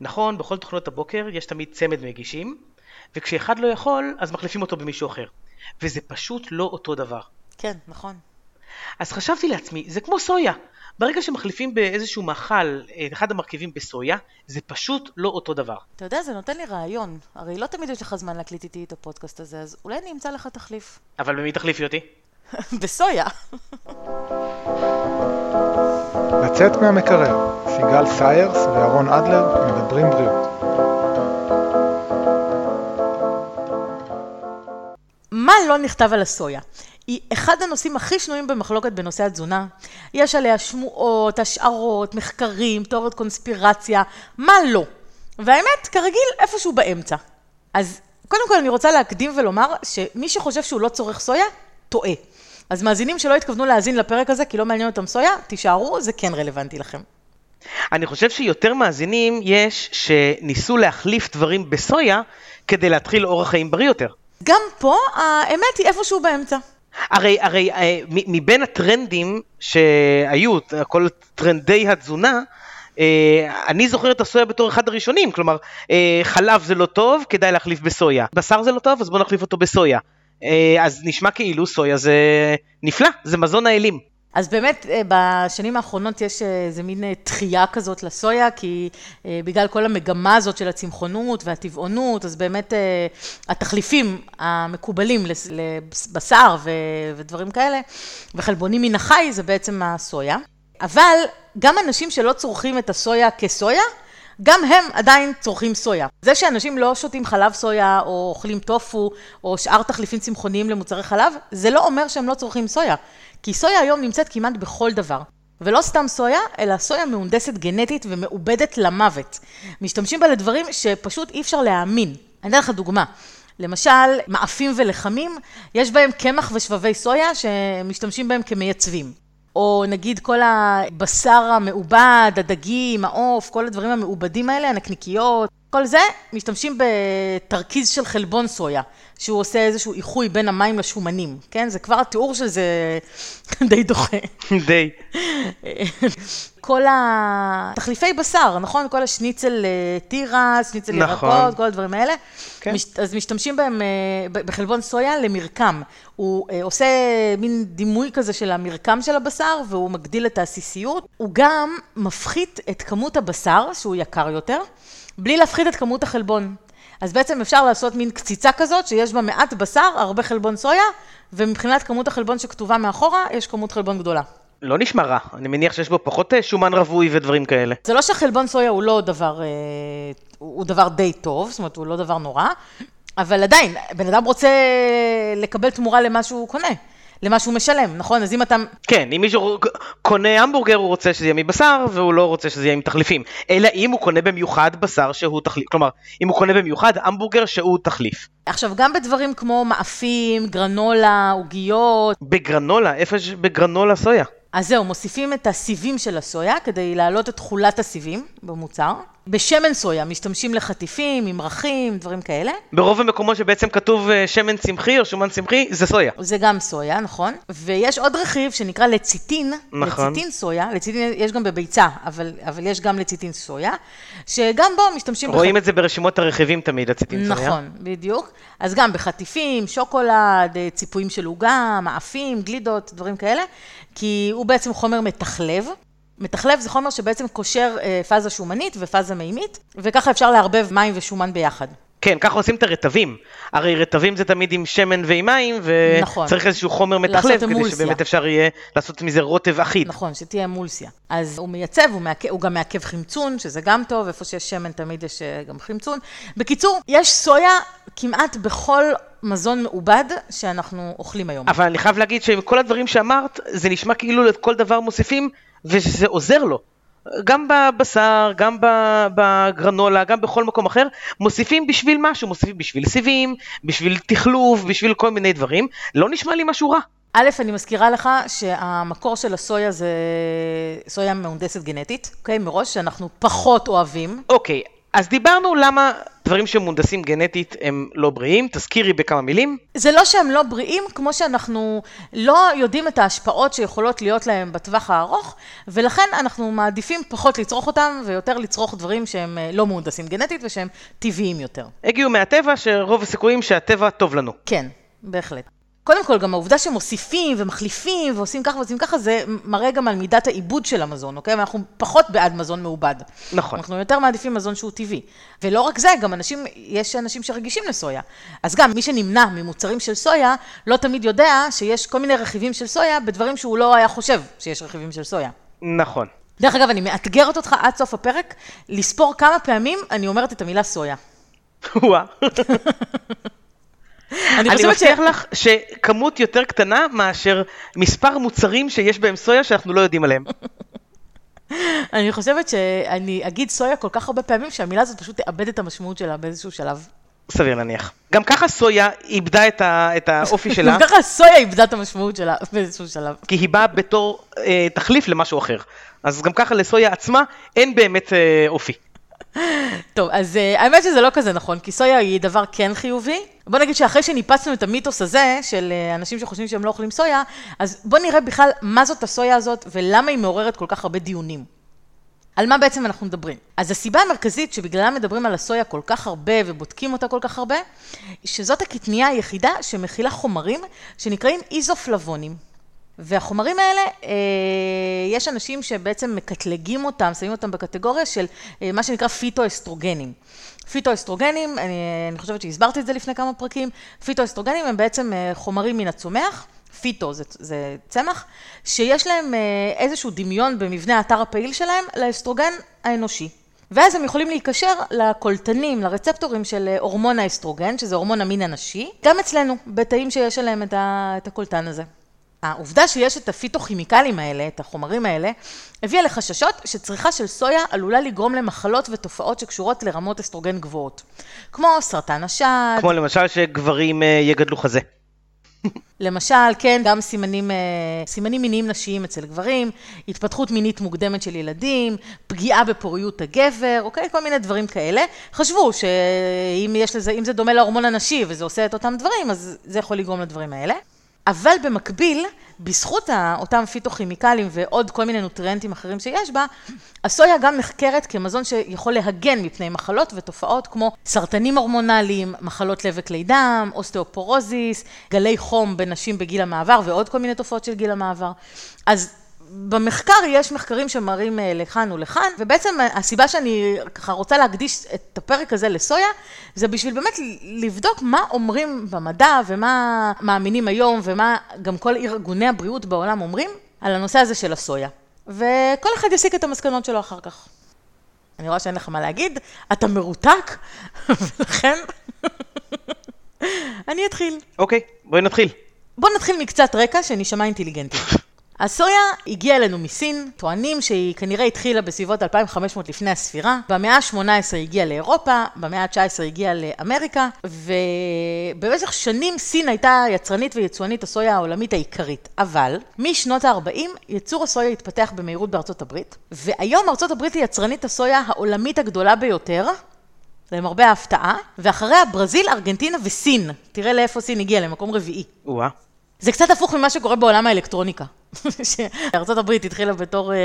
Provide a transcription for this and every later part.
נכון, בכל תוכניות הבוקר יש תמיד צמד מגישים, וכשאחד לא יכול, אז מחליפים אותו במישהו אחר. וזה פשוט לא אותו דבר. כן, נכון. אז חשבתי לעצמי, זה כמו סויה. ברגע שמחליפים באיזשהו מאכל את אחד המרכיבים בסויה, זה פשוט לא אותו דבר. אתה יודע, זה נותן לי רעיון. הרי לא תמיד יש לך זמן להקליט איתי את הפודקאסט הזה, אז אולי אני אמצא לך תחליף. אבל במי תחליפי אותי? בסויה. לצאת מהמקרר, סיגל סיירס ואהרון אדלר מדברים בריאות. מה לא נכתב על הסויה? היא אחד הנושאים הכי שנויים במחלוקת בנושא התזונה. יש עליה שמועות, השערות, מחקרים, תיאוריות קונספירציה, מה לא. והאמת, כרגיל, איפשהו באמצע. אז קודם כל אני רוצה להקדים ולומר שמי שחושב שהוא לא צורך סויה, טועה. אז מאזינים שלא התכוונו להאזין לפרק הזה כי לא מעניין אותם סויה, תישארו, זה כן רלוונטי לכם. אני חושב שיותר מאזינים יש שניסו להחליף דברים בסויה כדי להתחיל אורח חיים בריא יותר. גם פה האמת היא איפשהו באמצע. הרי, הרי אה, מבין הטרנדים שהיו, כל טרנדי התזונה, אה, אני זוכר את הסויה בתור אחד הראשונים, כלומר, אה, חלב זה לא טוב, כדאי להחליף בסויה. בשר זה לא טוב, אז בואו נחליף אותו בסויה. אז נשמע כאילו סויה זה נפלא, זה מזון האלים. אז באמת בשנים האחרונות יש איזה מין תחייה כזאת לסויה, כי בגלל כל המגמה הזאת של הצמחונות והטבעונות, אז באמת התחליפים המקובלים לבשר ודברים כאלה, וחלבונים מן החי זה בעצם הסויה. אבל גם אנשים שלא צורכים את הסויה כסויה, גם הם עדיין צורכים סויה. זה שאנשים לא שותים חלב סויה, או אוכלים טופו, או שאר תחליפים צמחוניים למוצרי חלב, זה לא אומר שהם לא צורכים סויה. כי סויה היום נמצאת כמעט בכל דבר. ולא סתם סויה, אלא סויה מהונדסת גנטית ומעובדת למוות. משתמשים בה לדברים שפשוט אי אפשר להאמין. אני אתן לך דוגמה. למשל, מאפים ולחמים, יש בהם קמח ושבבי סויה שמשתמשים בהם כמייצבים. או נגיד כל הבשר המעובד, הדגים, העוף, כל הדברים המעובדים האלה, הנקניקיות, כל זה, משתמשים בתרכיז של חלבון סויה, שהוא עושה איזשהו איחוי בין המים לשומנים, כן? זה כבר התיאור של זה די דוחה. די. כל התחליפי בשר, נכון? כל השניצל אה, תירס, שניצל נכון. ירקות, כל הדברים האלה. כן. אז משתמשים בהם, אה, בחלבון סויה למרקם. הוא אה, עושה מין דימוי כזה של המרקם של הבשר, והוא מגדיל את העסיסיות. הוא גם מפחית את כמות הבשר, שהוא יקר יותר. בלי להפחית את כמות החלבון. אז בעצם אפשר לעשות מין קציצה כזאת, שיש בה מעט בשר, הרבה חלבון סויה, ומבחינת כמות החלבון שכתובה מאחורה, יש כמות חלבון גדולה. לא נשמע רע, אני מניח שיש בו פחות אה, שומן רווי ודברים כאלה. זה לא שחלבון סויה הוא לא דבר, אה, הוא דבר די טוב, זאת אומרת, הוא לא דבר נורא, אבל עדיין, בן אדם רוצה לקבל תמורה למה שהוא קונה. למה שהוא משלם, נכון? אז אם אתה... כן, אם מישהו קונה המבורגר, הוא רוצה שזה יהיה מבשר, והוא לא רוצה שזה יהיה עם תחליפים. אלא אם הוא קונה במיוחד בשר שהוא תחליף. כלומר, אם הוא קונה במיוחד המבורגר שהוא תחליף. עכשיו, גם בדברים כמו מאפים, גרנולה, עוגיות... בגרנולה? איפה יש בגרנולה סויה? אז זהו, מוסיפים את הסיבים של הסויה כדי להעלות את תכולת הסיבים במוצר. בשמן סויה משתמשים לחטיפים, ממרחים, דברים כאלה. ברוב המקומות שבעצם כתוב אה, שמן צמחי או שומן צמחי, זה סויה. זה גם סויה, נכון. ויש עוד רכיב שנקרא לציטין, נכון. לציטין סויה, לציטין יש גם בביצה, אבל, אבל יש גם לציטין סויה, שגם בו משתמשים... רואים בח... את זה ברשימות הרכיבים תמיד, לציטין נכון, סויה. נכון, בדיוק. אז גם בחטיפים, שוקולד, אה, ציפויים של עוגה, מאפים, גלידות, דברים כאלה, כי הוא בעצם חומר מתחלב. מתחלב זה חומר שבעצם קושר אה, פאזה שומנית ופאזה מימית, וככה אפשר לערבב מים ושומן ביחד. כן, ככה עושים את הרטבים. הרי רטבים זה תמיד עם שמן ועם מים, וצריך נכון. איזשהו חומר מתחלב, כדי שבאמת אפשר יהיה לעשות מזה רוטב אחיד. נכון, שתהיה אמולסיה. אז הוא מייצב, הוא, מעכב, הוא גם מעכב חמצון, שזה גם טוב, איפה שיש שמן תמיד יש אה, גם חמצון. בקיצור, יש סויה כמעט בכל מזון מעובד שאנחנו אוכלים היום. אבל אני חייב להגיד שכל הדברים שאמרת, זה נשמע כאילו לכל דבר מוסיפים ושזה עוזר לו. גם בבשר, גם בגרנולה, גם בכל מקום אחר, מוסיפים בשביל משהו, מוסיפים בשביל סיבים, בשביל תחלוף, בשביל כל מיני דברים. לא נשמע לי משהו רע. א', אני מזכירה לך שהמקור של הסויה זה סויה מהונדסת גנטית, אוקיי? מראש שאנחנו פחות אוהבים. אוקיי, אז דיברנו למה דברים שמונדסים גנטית הם לא בריאים? תזכירי בכמה מילים. זה לא שהם לא בריאים, כמו שאנחנו לא יודעים את ההשפעות שיכולות להיות להם בטווח הארוך, ולכן אנחנו מעדיפים פחות לצרוך אותם, ויותר לצרוך דברים שהם אה, לא מהונדסים גנטית ושהם טבעיים יותר. הגיעו מהטבע, שרוב הסיכויים שהטבע טוב לנו. כן, בהחלט. קודם כל, גם העובדה שמוסיפים ומחליפים ועושים ככה ועושים ככה, זה מראה גם על מידת העיבוד של המזון, אוקיי? ואנחנו פחות בעד מזון מעובד. נכון. אנחנו יותר מעדיפים מזון שהוא טבעי. ולא רק זה, גם אנשים, יש אנשים שרגישים לסויה. אז גם מי שנמנע ממוצרים של סויה, לא תמיד יודע שיש כל מיני רכיבים של סויה בדברים שהוא לא היה חושב שיש רכיבים של סויה. נכון. דרך אגב, אני מאתגרת אותך עד סוף הפרק, לספור כמה פעמים אני אומרת את המילה סויה. וואה. אני אני ש... מבטיח לך שכמות יותר קטנה מאשר מספר מוצרים שיש בהם סויה שאנחנו לא יודעים עליהם. אני חושבת שאני אגיד סויה כל כך הרבה פעמים, שהמילה הזאת פשוט תאבד את המשמעות שלה באיזשהו שלב. סביר להניח. גם ככה סויה איבדה את, ה, את האופי שלה, גם ככה סויה איבדה את המשמעות שלה באיזשהו שלב. כי היא באה בתור אה, תחליף למשהו אחר. אז גם ככה לסויה עצמה אין באמת אה, אופי. טוב, אז uh, האמת שזה לא כזה נכון, כי סויה היא דבר כן חיובי. בוא נגיד שאחרי שניפצנו את המיתוס הזה, של uh, אנשים שחושבים שהם לא אוכלים סויה, אז בוא נראה בכלל מה זאת הסויה הזאת ולמה היא מעוררת כל כך הרבה דיונים. על מה בעצם אנחנו מדברים? אז הסיבה המרכזית שבגללה מדברים על הסויה כל כך הרבה ובודקים אותה כל כך הרבה, שזאת הקטנייה היחידה שמכילה חומרים שנקראים איזופלבונים. והחומרים האלה, אה, יש אנשים שבעצם מקטלגים אותם, שמים אותם בקטגוריה של אה, מה שנקרא פיטואסטרוגנים. פיטואסטרוגנים, אני, אני חושבת שהסברתי את זה לפני כמה פרקים, פיטואסטרוגנים הם בעצם אה, חומרים מן הצומח, פיטו זה, זה צמח, שיש להם איזשהו דמיון במבנה האתר הפעיל שלהם לאסטרוגן האנושי. ואז הם יכולים להיקשר לקולטנים, לרצפטורים של הורמון האסטרוגן, שזה הורמון המין הנשי, גם אצלנו, בתאים שיש עליהם את הקולטן הזה. העובדה שיש את הפיתוכימיקלים האלה, את החומרים האלה, הביאה לחששות שצריכה של סויה עלולה לגרום למחלות ותופעות שקשורות לרמות אסטרוגן גבוהות. כמו סרטן השד. כמו למשל שגברים אה, יגדלו חזה. למשל, כן, גם סימנים, אה, סימנים מיניים נשיים אצל גברים, התפתחות מינית מוקדמת של ילדים, פגיעה בפוריות הגבר, אוקיי? כל מיני דברים כאלה. חשבו שאם יש לזה, אם זה דומה להורמון הנשי וזה עושה את אותם דברים, אז זה יכול לגרום לדברים האלה. אבל במקביל, בזכות אותם פיתוכימיקלים ועוד כל מיני נוטריאנטים אחרים שיש בה, הסויה גם נחקרת כמזון שיכול להגן מפני מחלות ותופעות כמו סרטנים הורמונליים, מחלות לב וכלי דם, אוסטאופורוזיס, גלי חום בנשים בגיל המעבר ועוד כל מיני תופעות של גיל המעבר. אז במחקר יש מחקרים שמראים אה, לכאן ולכאן, ובעצם הסיבה שאני ככה רוצה להקדיש את הפרק הזה לסויה, זה בשביל באמת לבדוק מה אומרים במדע ומה מאמינים היום ומה גם כל ארגוני הבריאות בעולם אומרים על הנושא הזה של הסויה. וכל אחד יסיק את המסקנות שלו אחר כך. אני רואה שאין לך מה להגיד, אתה מרותק, ולכן אני אתחיל. אוקיי, okay, בואי נתחיל. בוא נתחיל מקצת רקע שנשמע אינטליגנטי. הסויה הגיעה אלינו מסין, טוענים שהיא כנראה התחילה בסביבות 2500 לפני הספירה, במאה ה-18 הגיעה לאירופה, במאה ה-19 הגיעה לאמריקה, ובמשך שנים סין הייתה יצרנית ויצואנית הסויה העולמית העיקרית. אבל משנות ה-40 יצור הסויה התפתח במהירות בארצות הברית, והיום ארצות הברית היא יצרנית הסויה העולמית הגדולה ביותר, למרבה ההפתעה, ואחריה ברזיל, ארגנטינה וסין. תראה לאיפה סין הגיעה, למקום רביעי. וואה. זה קצת הפוך ממה שקורה בעולם האלקטרוניקה. הברית התחילה בתור אה,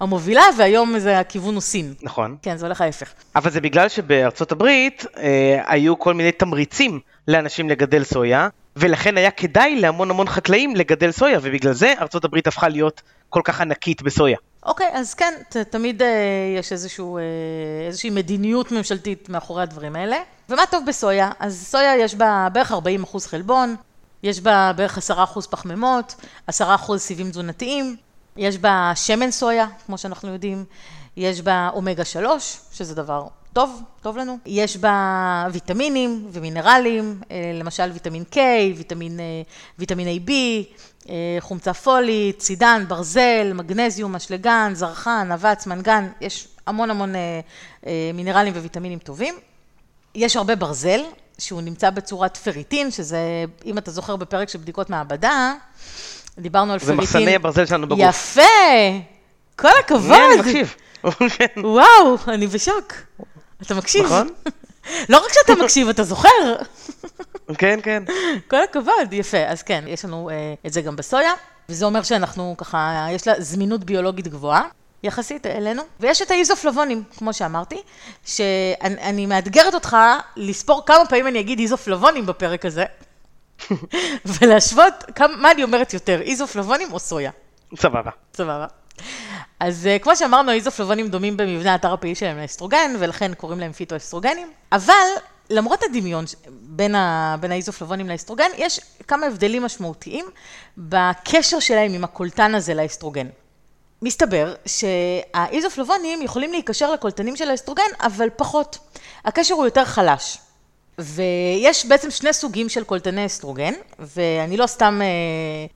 המובילה, והיום זה הכיוון הוא סין. נכון. כן, זה הולך ההפך. אבל זה בגלל שבארצות הברית אה, היו כל מיני תמריצים לאנשים לגדל סויה, ולכן היה כדאי להמון המון חקלאים לגדל סויה, ובגלל זה הברית הפכה להיות כל כך ענקית בסויה. אוקיי, אז כן, ת, תמיד אה, יש איזשהו, אה, איזושהי מדיניות ממשלתית מאחורי הדברים האלה. ומה טוב בסויה? אז סויה יש בה בערך 40 אחוז חלבון, יש בה בערך עשרה אחוז פחמימות, עשרה אחוז סיבים תזונתיים, יש בה שמן סויה, כמו שאנחנו יודעים, יש בה אומגה 3, שזה דבר טוב, טוב לנו, יש בה ויטמינים ומינרלים, אה, למשל ויטמין K, ויטמין, אה, ויטמין AB, אה, חומצה פולית, צידן, ברזל, מגנזיום, אשלגן, זרחן, אבץ, מנגן, יש המון המון מינרלים וויטמינים טובים. יש הרבה ברזל, שהוא נמצא בצורת פריטין, שזה, אם אתה זוכר בפרק של בדיקות מעבדה, דיברנו על פריטין. זה מחסני הברזל שלנו בגוף. יפה! כל הכבוד. אני מקשיב. וואו, אני בשוק. אתה מקשיב. נכון. לא רק שאתה מקשיב, אתה זוכר. כן, כן. כל הכבוד, יפה. אז כן, יש לנו אה, את זה גם בסויה, וזה אומר שאנחנו ככה, יש לה זמינות ביולוגית גבוהה. יחסית אלינו, ויש את האיזופלבונים, כמו שאמרתי, שאני מאתגרת אותך לספור כמה פעמים אני אגיד איזופלבונים בפרק הזה, ולהשוות כמה, מה אני אומרת יותר, איזופלבונים או סויה. סבבה. סבבה. אז uh, כמו שאמרנו, האיזופלבונים דומים במבנה האתר הפעיל שלהם לאסטרוגן, ולכן קוראים להם פיטואסטרוגנים, אבל למרות הדמיון בין, ה, בין האיזופלבונים לאסטרוגן, יש כמה הבדלים משמעותיים בקשר שלהם עם הקולטן הזה לאסטרוגן. מסתבר שהאיזופלבונים יכולים להיקשר לקולטנים של האסטרוגן, אבל פחות. הקשר הוא יותר חלש. ויש בעצם שני סוגים של קולטני אסטרוגן, ואני לא סתם אה,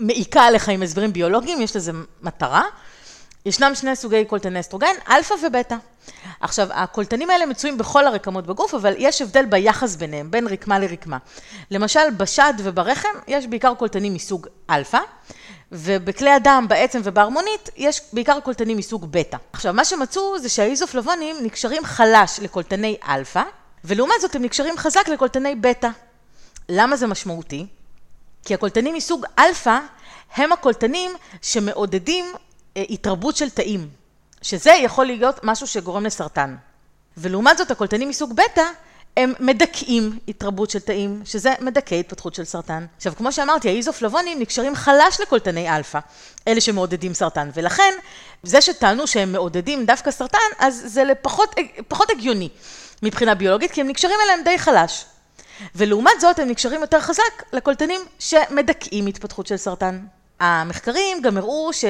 מעיקה עליך עם הסברים ביולוגיים, יש לזה מטרה. ישנם שני סוגי קולטני אסטרוגן, אלפא ובטא. עכשיו, הקולטנים האלה מצויים בכל הרקמות בגוף, אבל יש הבדל ביחס ביניהם, בין רקמה לרקמה. למשל, בשד וברחם יש בעיקר קולטנים מסוג אלפא, ובכלי הדם, בעצם ובערמונית, יש בעיקר קולטנים מסוג בטא. עכשיו, מה שמצאו זה שהאיזופלבונים נקשרים חלש לקולטני אלפא, ולעומת זאת הם נקשרים חזק לקולטני בטא. למה זה משמעותי? כי הקולטנים מסוג אלפא הם הקולטנים שמעודדים אה, התרבות של תאים, שזה יכול להיות משהו שגורם לסרטן. ולעומת זאת הקולטנים מסוג בטא הם מדכאים התרבות של תאים, שזה מדכא התפתחות של סרטן. עכשיו, כמו שאמרתי, האיזופלבונים נקשרים חלש לקולטני אלפא, אלה שמעודדים סרטן, ולכן, זה שטענו שהם מעודדים דווקא סרטן, אז זה לפחות, פחות הגיוני מבחינה ביולוגית, כי הם נקשרים אליהם די חלש. ולעומת זאת, הם נקשרים יותר חזק לקולטנים שמדכאים התפתחות של סרטן. המחקרים גם הראו ש...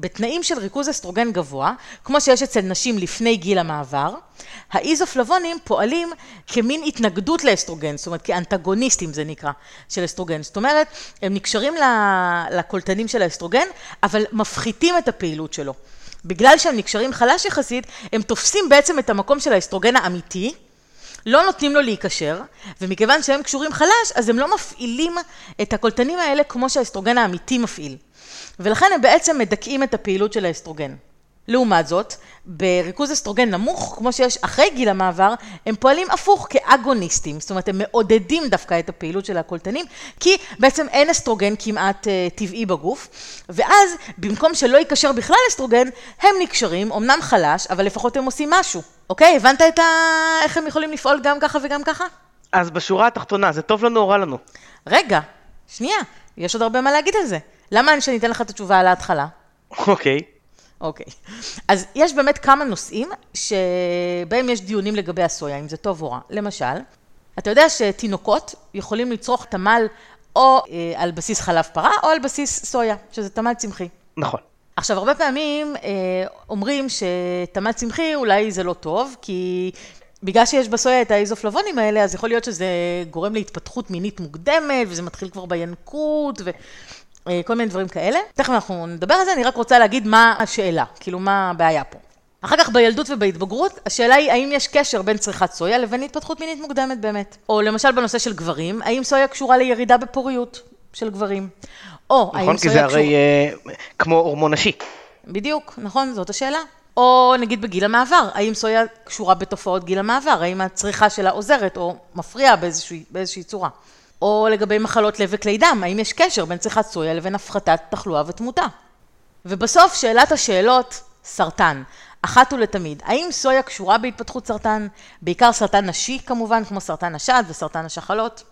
בתנאים של ריכוז אסטרוגן גבוה, כמו שיש אצל נשים לפני גיל המעבר, האיזופלבונים פועלים כמין התנגדות לאסטרוגן, זאת אומרת כאנטגוניסטים זה נקרא, של אסטרוגן. זאת אומרת, הם נקשרים לקולטנים של האסטרוגן, אבל מפחיתים את הפעילות שלו. בגלל שהם נקשרים חלש יחסית, הם תופסים בעצם את המקום של האסטרוגן האמיתי, לא נותנים לו להיקשר, ומכיוון שהם קשורים חלש, אז הם לא מפעילים את הקולטנים האלה כמו שהאסטרוגן האמיתי מפעיל. ולכן הם בעצם מדכאים את הפעילות של האסטרוגן. לעומת זאת, בריכוז אסטרוגן נמוך, כמו שיש אחרי גיל המעבר, הם פועלים הפוך כאגוניסטים, זאת אומרת, הם מעודדים דווקא את הפעילות של הקולטנים, כי בעצם אין אסטרוגן כמעט uh, טבעי בגוף, ואז במקום שלא ייקשר בכלל אסטרוגן, הם נקשרים, אמנם חלש, אבל לפחות הם עושים משהו. אוקיי, הבנת את ה... איך הם יכולים לפעול גם ככה וגם ככה? אז בשורה התחתונה, זה טוב לנו או רע לנו? רגע, שנייה, יש עוד הרבה מה להגיד על זה. למה שאני אתן לך את התשובה על ההתחלה? אוקיי. אוקיי. אז יש באמת כמה נושאים שבהם יש דיונים לגבי הסויה, אם זה טוב או רע. למשל, אתה יודע שתינוקות יכולים לצרוך תמ"ל או אה, על בסיס חלב פרה או על בסיס סויה, שזה תמ"ל צמחי. נכון. עכשיו, הרבה פעמים אה, אומרים שתמ"ל צמחי אולי זה לא טוב, כי בגלל שיש בסויה את האיזופלבונים האלה, אז יכול להיות שזה גורם להתפתחות מינית מוקדמת, וזה מתחיל כבר בינקות, ו... אה, כל מיני דברים כאלה. תכף אנחנו נדבר על זה, אני רק רוצה להגיד מה השאלה, כאילו מה הבעיה פה. אחר כך בילדות ובהתבגרות, השאלה היא האם יש קשר בין צריכת סויה לבין התפתחות מינית מוקדמת באמת. או למשל בנושא של גברים, האם סויה קשורה לירידה בפוריות של גברים. או נכון, האם סויה קשורה... נכון, כי זה הרי אה, כמו הורמון נשי. בדיוק, נכון, זאת השאלה. או נגיד בגיל המעבר, האם סויה קשורה בתופעות גיל המעבר, האם הצריכה שלה עוזרת או מפריעה באיזושהי, באיזושהי צורה. או לגבי מחלות לב וכלי דם, האם יש קשר בין צריכת סויה לבין הפחתת תחלואה ותמותה? ובסוף, שאלת השאלות, סרטן. אחת ולתמיד, האם סויה קשורה בהתפתחות סרטן, בעיקר סרטן נשי כמובן, כמו סרטן השד וסרטן השחלות?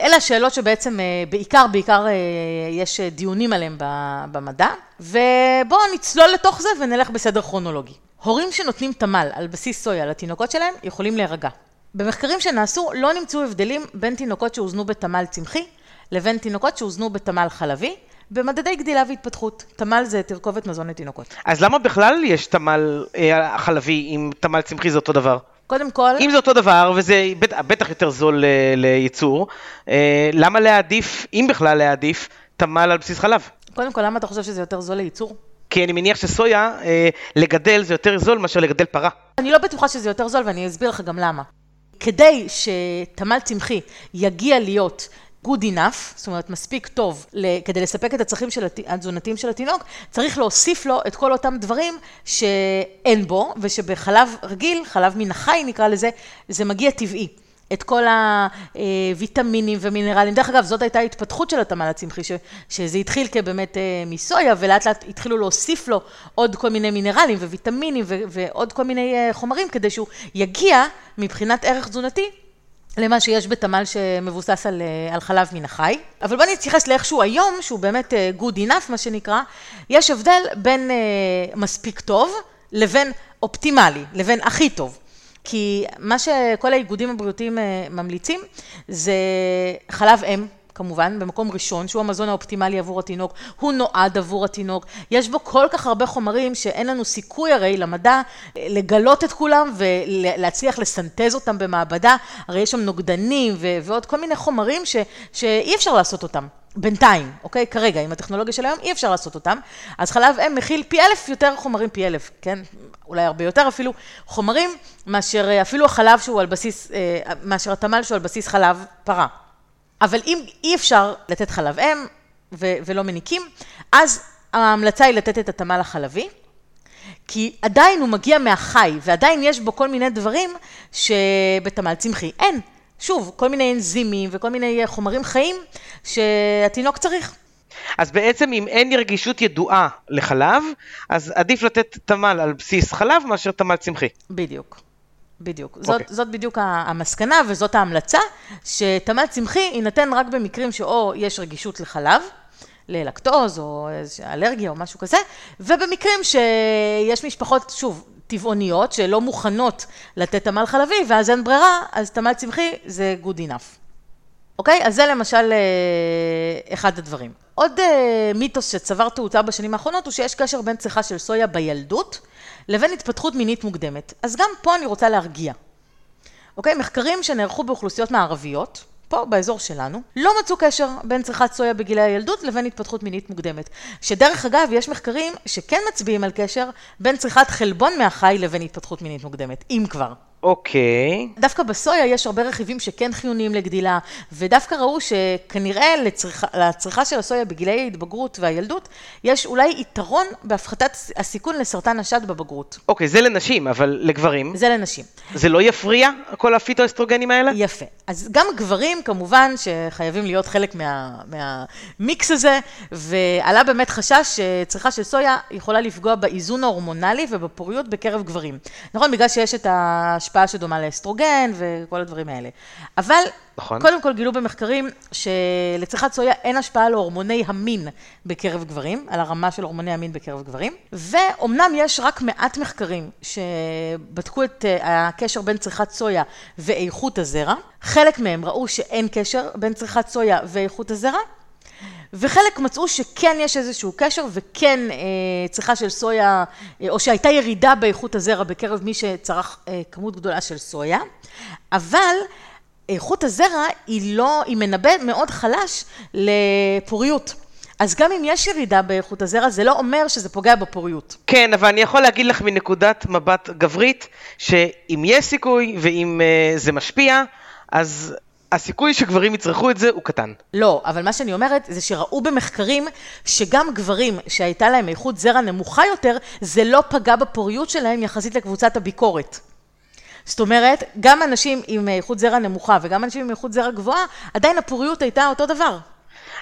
אלה השאלות שבעצם אה, בעיקר, בעיקר אה, יש דיונים עליהם במדע, ובואו נצלול לתוך זה ונלך בסדר כרונולוגי. הורים שנותנים תמ"ל על בסיס סויה לתינוקות שלהם יכולים להירגע. במחקרים שנעשו לא נמצאו הבדלים בין תינוקות שהוזנו בתמ"ל צמחי לבין תינוקות שהוזנו בתמ"ל חלבי. במדדי גדילה והתפתחות. תמ"ל זה תרכובת מזון לתינוקות. אז למה בכלל יש תמ"ל אה, חלבי אם תמ"ל צמחי זה אותו דבר? קודם כל... אם זה אותו דבר, וזה בטח, בטח יותר זול אה, לייצור, אה, למה להעדיף, אם בכלל להעדיף, תמ"ל על בסיס חלב? קודם כל, למה אתה חושב שזה יותר זול לייצור? כי אני מניח שסויה, אה, לגדל זה יותר זול מאשר לגדל פרה. אני לא בטוחה שזה יותר זול, ואני אסביר לך גם למה. כדי שתמ"ל צמחי יגיע להיות good enough, זאת אומרת מספיק טוב כדי לספק את הצרכים התזונתיים של התינוק, צריך להוסיף לו את כל אותם דברים שאין בו, ושבחלב רגיל, חלב מן החי נקרא לזה, זה מגיע טבעי. את כל הוויטמינים ומינרלים. דרך אגב, זאת הייתה ההתפתחות של התמ"ל הצמחי, שזה התחיל כבאמת אה, מסויה, ולאט לאט התחילו להוסיף לו עוד כל מיני מינרלים וויטמינים ועוד כל מיני אה, חומרים, כדי שהוא יגיע מבחינת ערך תזונתי למה שיש בתמ"ל שמבוסס על, אה, על חלב מן החי. אבל בואו נתייחס לאיכשהו היום, שהוא באמת good enough, מה שנקרא. יש הבדל בין מספיק טוב לבין אופטימלי, לבין הכי טוב. כי מה שכל האיגודים הבריאותיים אה, ממליצים זה חלב אם. כמובן, במקום ראשון, שהוא המזון האופטימלי עבור התינוק, הוא נועד עבור התינוק. יש בו כל כך הרבה חומרים שאין לנו סיכוי הרי למדע לגלות את כולם ולהצליח לסנטז אותם במעבדה. הרי יש שם נוגדנים ועוד כל מיני חומרים ש, שאי אפשר לעשות אותם. בינתיים, אוקיי? כרגע, עם הטכנולוגיה של היום, אי אפשר לעשות אותם. אז חלב אם מכיל פי אלף יותר חומרים, פי אלף, כן? אולי הרבה יותר אפילו, חומרים, מאשר אה, אפילו החלב שהוא על בסיס, אה, מאשר התמ"ל שהוא על בסיס חלב פרה. אבל אם אי אפשר לתת חלב אם ו- ולא מניקים, אז ההמלצה היא לתת את התמ"ל החלבי, כי עדיין הוא מגיע מהחי, ועדיין יש בו כל מיני דברים שבתמ"ל צמחי אין. שוב, כל מיני אנזימים וכל מיני חומרים חיים שהתינוק צריך. אז בעצם אם אין רגישות ידועה לחלב, אז עדיף לתת תמ"ל על בסיס חלב מאשר תמ"ל צמחי. בדיוק. בדיוק. Okay. זאת, אוקיי. זאת בדיוק המסקנה וזאת ההמלצה, שתמ"ל צמחי יינתן רק במקרים שאו יש רגישות לחלב, ללקטוז או אלרגיה או משהו כזה, ובמקרים שיש משפחות, שוב, טבעוניות שלא מוכנות לתת תמ"ל חלבי, ואז אין ברירה, אז תמ"ל צמחי זה good enough. אוקיי? אז זה למשל אה, אחד הדברים. עוד אה, מיתוס שצבר תאוצה בשנים האחרונות הוא שיש קשר בין צריכה של סויה בילדות לבין התפתחות מינית מוקדמת. אז גם פה אני רוצה להרגיע. אוקיי? מחקרים שנערכו באוכלוסיות מערביות, פה באזור שלנו, לא מצאו קשר בין צריכת סויה בגילי הילדות לבין התפתחות מינית מוקדמת. שדרך אגב, יש מחקרים שכן מצביעים על קשר בין צריכת חלבון מהחי לבין התפתחות מינית מוקדמת, אם כבר. אוקיי. Okay. דווקא בסויה יש הרבה רכיבים שכן חיוניים לגדילה, ודווקא ראו שכנראה לצריכה, לצריכה של הסויה בגילי ההתבגרות והילדות, יש אולי יתרון בהפחתת הסיכון לסרטן השד בבגרות. אוקיי, okay, זה לנשים, אבל לגברים? זה לנשים. זה לא יפריע, כל הפיטואסטרוגנים האלה? יפה. אז גם גברים, כמובן, שחייבים להיות חלק מה, מהמיקס הזה, ועלה באמת חשש שצריכה של סויה יכולה לפגוע באיזון ההורמונלי ובפוריות בקרב גברים. נכון, בגלל שיש את ה... השפעה שדומה לאסטרוגן וכל הדברים האלה. אבל נכון. קודם כל גילו במחקרים שלצריכת סויה אין השפעה על הורמוני המין בקרב גברים, על הרמה של הורמוני המין בקרב גברים, ואומנם יש רק מעט מחקרים שבדקו את אה, הקשר בין צריכת סויה ואיכות הזרע. חלק מהם ראו שאין קשר בין צריכת סויה ואיכות הזרע, וחלק מצאו שכן יש איזשהו קשר וכן אה, צריכה של סויה, אה, או שהייתה ירידה באיכות הזרע בקרב מי שצרך אה, כמות גדולה של סויה, אבל איכות הזרע היא לא, היא מנבא מאוד חלש לפוריות. אז גם אם יש ירידה באיכות הזרע, זה לא אומר שזה פוגע בפוריות. כן, אבל אני יכול להגיד לך מנקודת מבט גברית, שאם יש סיכוי ואם uh, זה משפיע, אז הסיכוי שגברים יצרכו את זה הוא קטן. לא, אבל מה שאני אומרת זה שראו במחקרים שגם גברים שהייתה להם איכות זרע נמוכה יותר, זה לא פגע בפוריות שלהם יחסית לקבוצת הביקורת. זאת אומרת, גם אנשים עם איכות זרע נמוכה וגם אנשים עם איכות זרע גבוהה, עדיין הפוריות הייתה אותו דבר.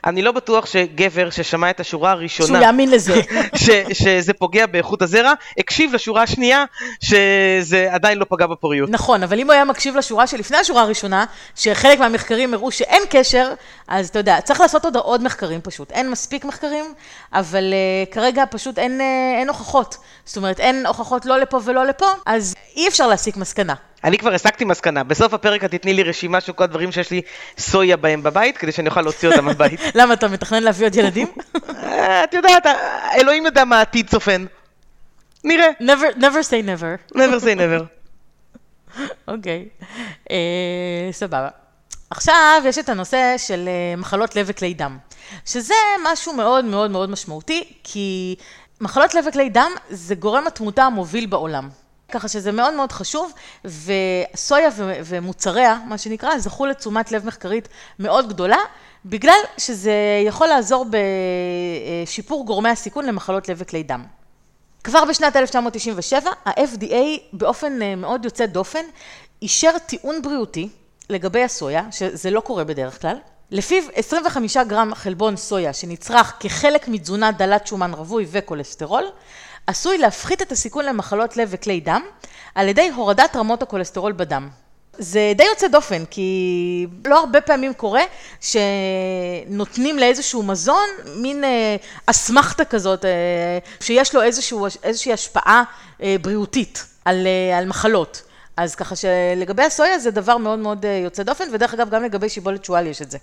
אני לא בטוח שגבר ששמע את השורה הראשונה, שהוא יאמין לזה, ש, שזה פוגע באיכות הזרע, הקשיב לשורה השנייה שזה עדיין לא פגע בפוריות. נכון, אבל אם הוא היה מקשיב לשורה שלפני השורה הראשונה, שחלק מהמחקרים הראו שאין קשר, אז אתה יודע, צריך לעשות עוד, עוד מחקרים פשוט. אין מספיק מחקרים, אבל uh, כרגע פשוט אין, uh, אין הוכחות. זאת אומרת, אין הוכחות לא לפה ולא לפה, אז אי אפשר להסיק מסקנה. אני כבר הסקתי מסקנה, בסוף הפרק את תתני לי רשימה של כל הדברים שיש לי סויה בהם בבית, כדי שאני אוכל להוציא אותם מהבית. למה, אתה מתכנן להביא עוד ילדים? אה, את יודעת, אלוהים יודע מה העתיד צופן. נראה. never, never say never. never say never. אוקיי, אה, סבבה. עכשיו יש את הנושא של אה, מחלות לב וכלי דם, שזה משהו מאוד מאוד מאוד משמעותי, כי מחלות לב וכלי דם זה גורם התמותה המוביל בעולם. ככה שזה מאוד מאוד חשוב, וסויה ומוצריה, מה שנקרא, זכו לתשומת לב מחקרית מאוד גדולה, בגלל שזה יכול לעזור בשיפור גורמי הסיכון למחלות לב וכלי דם. כבר בשנת 1997, ה-FDA באופן אה, מאוד יוצא דופן, אישר טיעון בריאותי לגבי הסויה, שזה לא קורה בדרך כלל, לפיו 25 גרם חלבון סויה שנצרך כחלק מתזונה דלת שומן רווי וכולסטרול, עשוי להפחית את הסיכון למחלות לב וכלי דם על ידי הורדת רמות הכולסטרול בדם. זה די יוצא דופן, כי לא הרבה פעמים קורה שנותנים לאיזשהו מזון מין אה, אסמכתה כזאת, אה, שיש לו איזשהו, איזושהי השפעה אה, בריאותית על, על מחלות. אז ככה שלגבי הסויה זה דבר מאוד מאוד יוצא דופן, ודרך אגב גם לגבי שיבולת שועל יש את זה.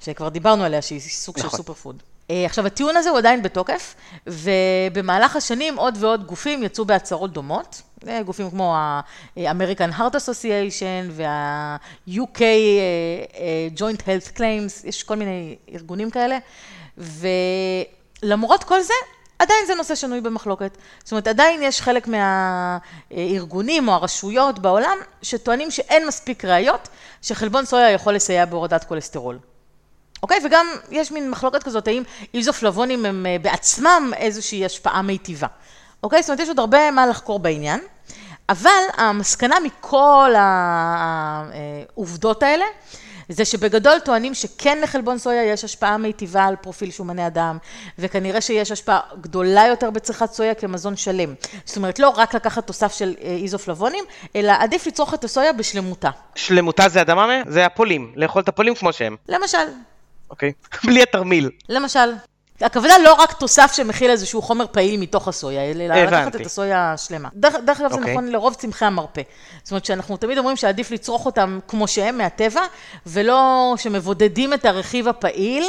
שכבר דיברנו עליה, שהיא סוג נכון. של סופר פוד. אה, עכשיו, הטיעון הזה הוא עדיין בתוקף, ובמהלך השנים עוד ועוד גופים יצאו בהצהרות דומות. אה, גופים כמו ה-American Heart Association וה-UK אה, Joint Health Claims, יש כל מיני ארגונים כאלה, ולמרות כל זה, עדיין זה נושא שנוי במחלוקת. זאת אומרת, עדיין יש חלק מהארגונים או הרשויות בעולם שטוענים שאין מספיק ראיות שחלבון סויה יכול לסייע בהורדת כולסטרול. אוקיי? וגם יש מין מחלוקת כזאת, האם איזופלבונים הם אה, בעצמם איזושהי השפעה מיטיבה. אוקיי? זאת אומרת, יש עוד הרבה מה לחקור בעניין, אבל המסקנה מכל העובדות האלה, זה שבגדול טוענים שכן לחלבון סויה יש השפעה מיטיבה על פרופיל שומני הדם, וכנראה שיש השפעה גדולה יותר בצריכת סויה כמזון שלם. זאת אומרת, לא רק לקחת תוסף של אה, איזופלבונים, אלא עדיף לצרוך את הסויה בשלמותה. שלמותה זה אדמה? זה הפולים, לאכול את הפולים כמו שהם. למשל. אוקיי, בלי התרמיל. למשל. הכוונה לא רק תוסף שמכיל איזשהו חומר פעיל מתוך הסויה, אלא לקחת את הסויה השלמה. דרך, דרך אגב, okay. זה אוקיי. נכון לרוב צמחי המרפא. זאת אומרת שאנחנו תמיד אומרים שעדיף לצרוך אותם כמו שהם, מהטבע, ולא שמבודדים את הרכיב הפעיל.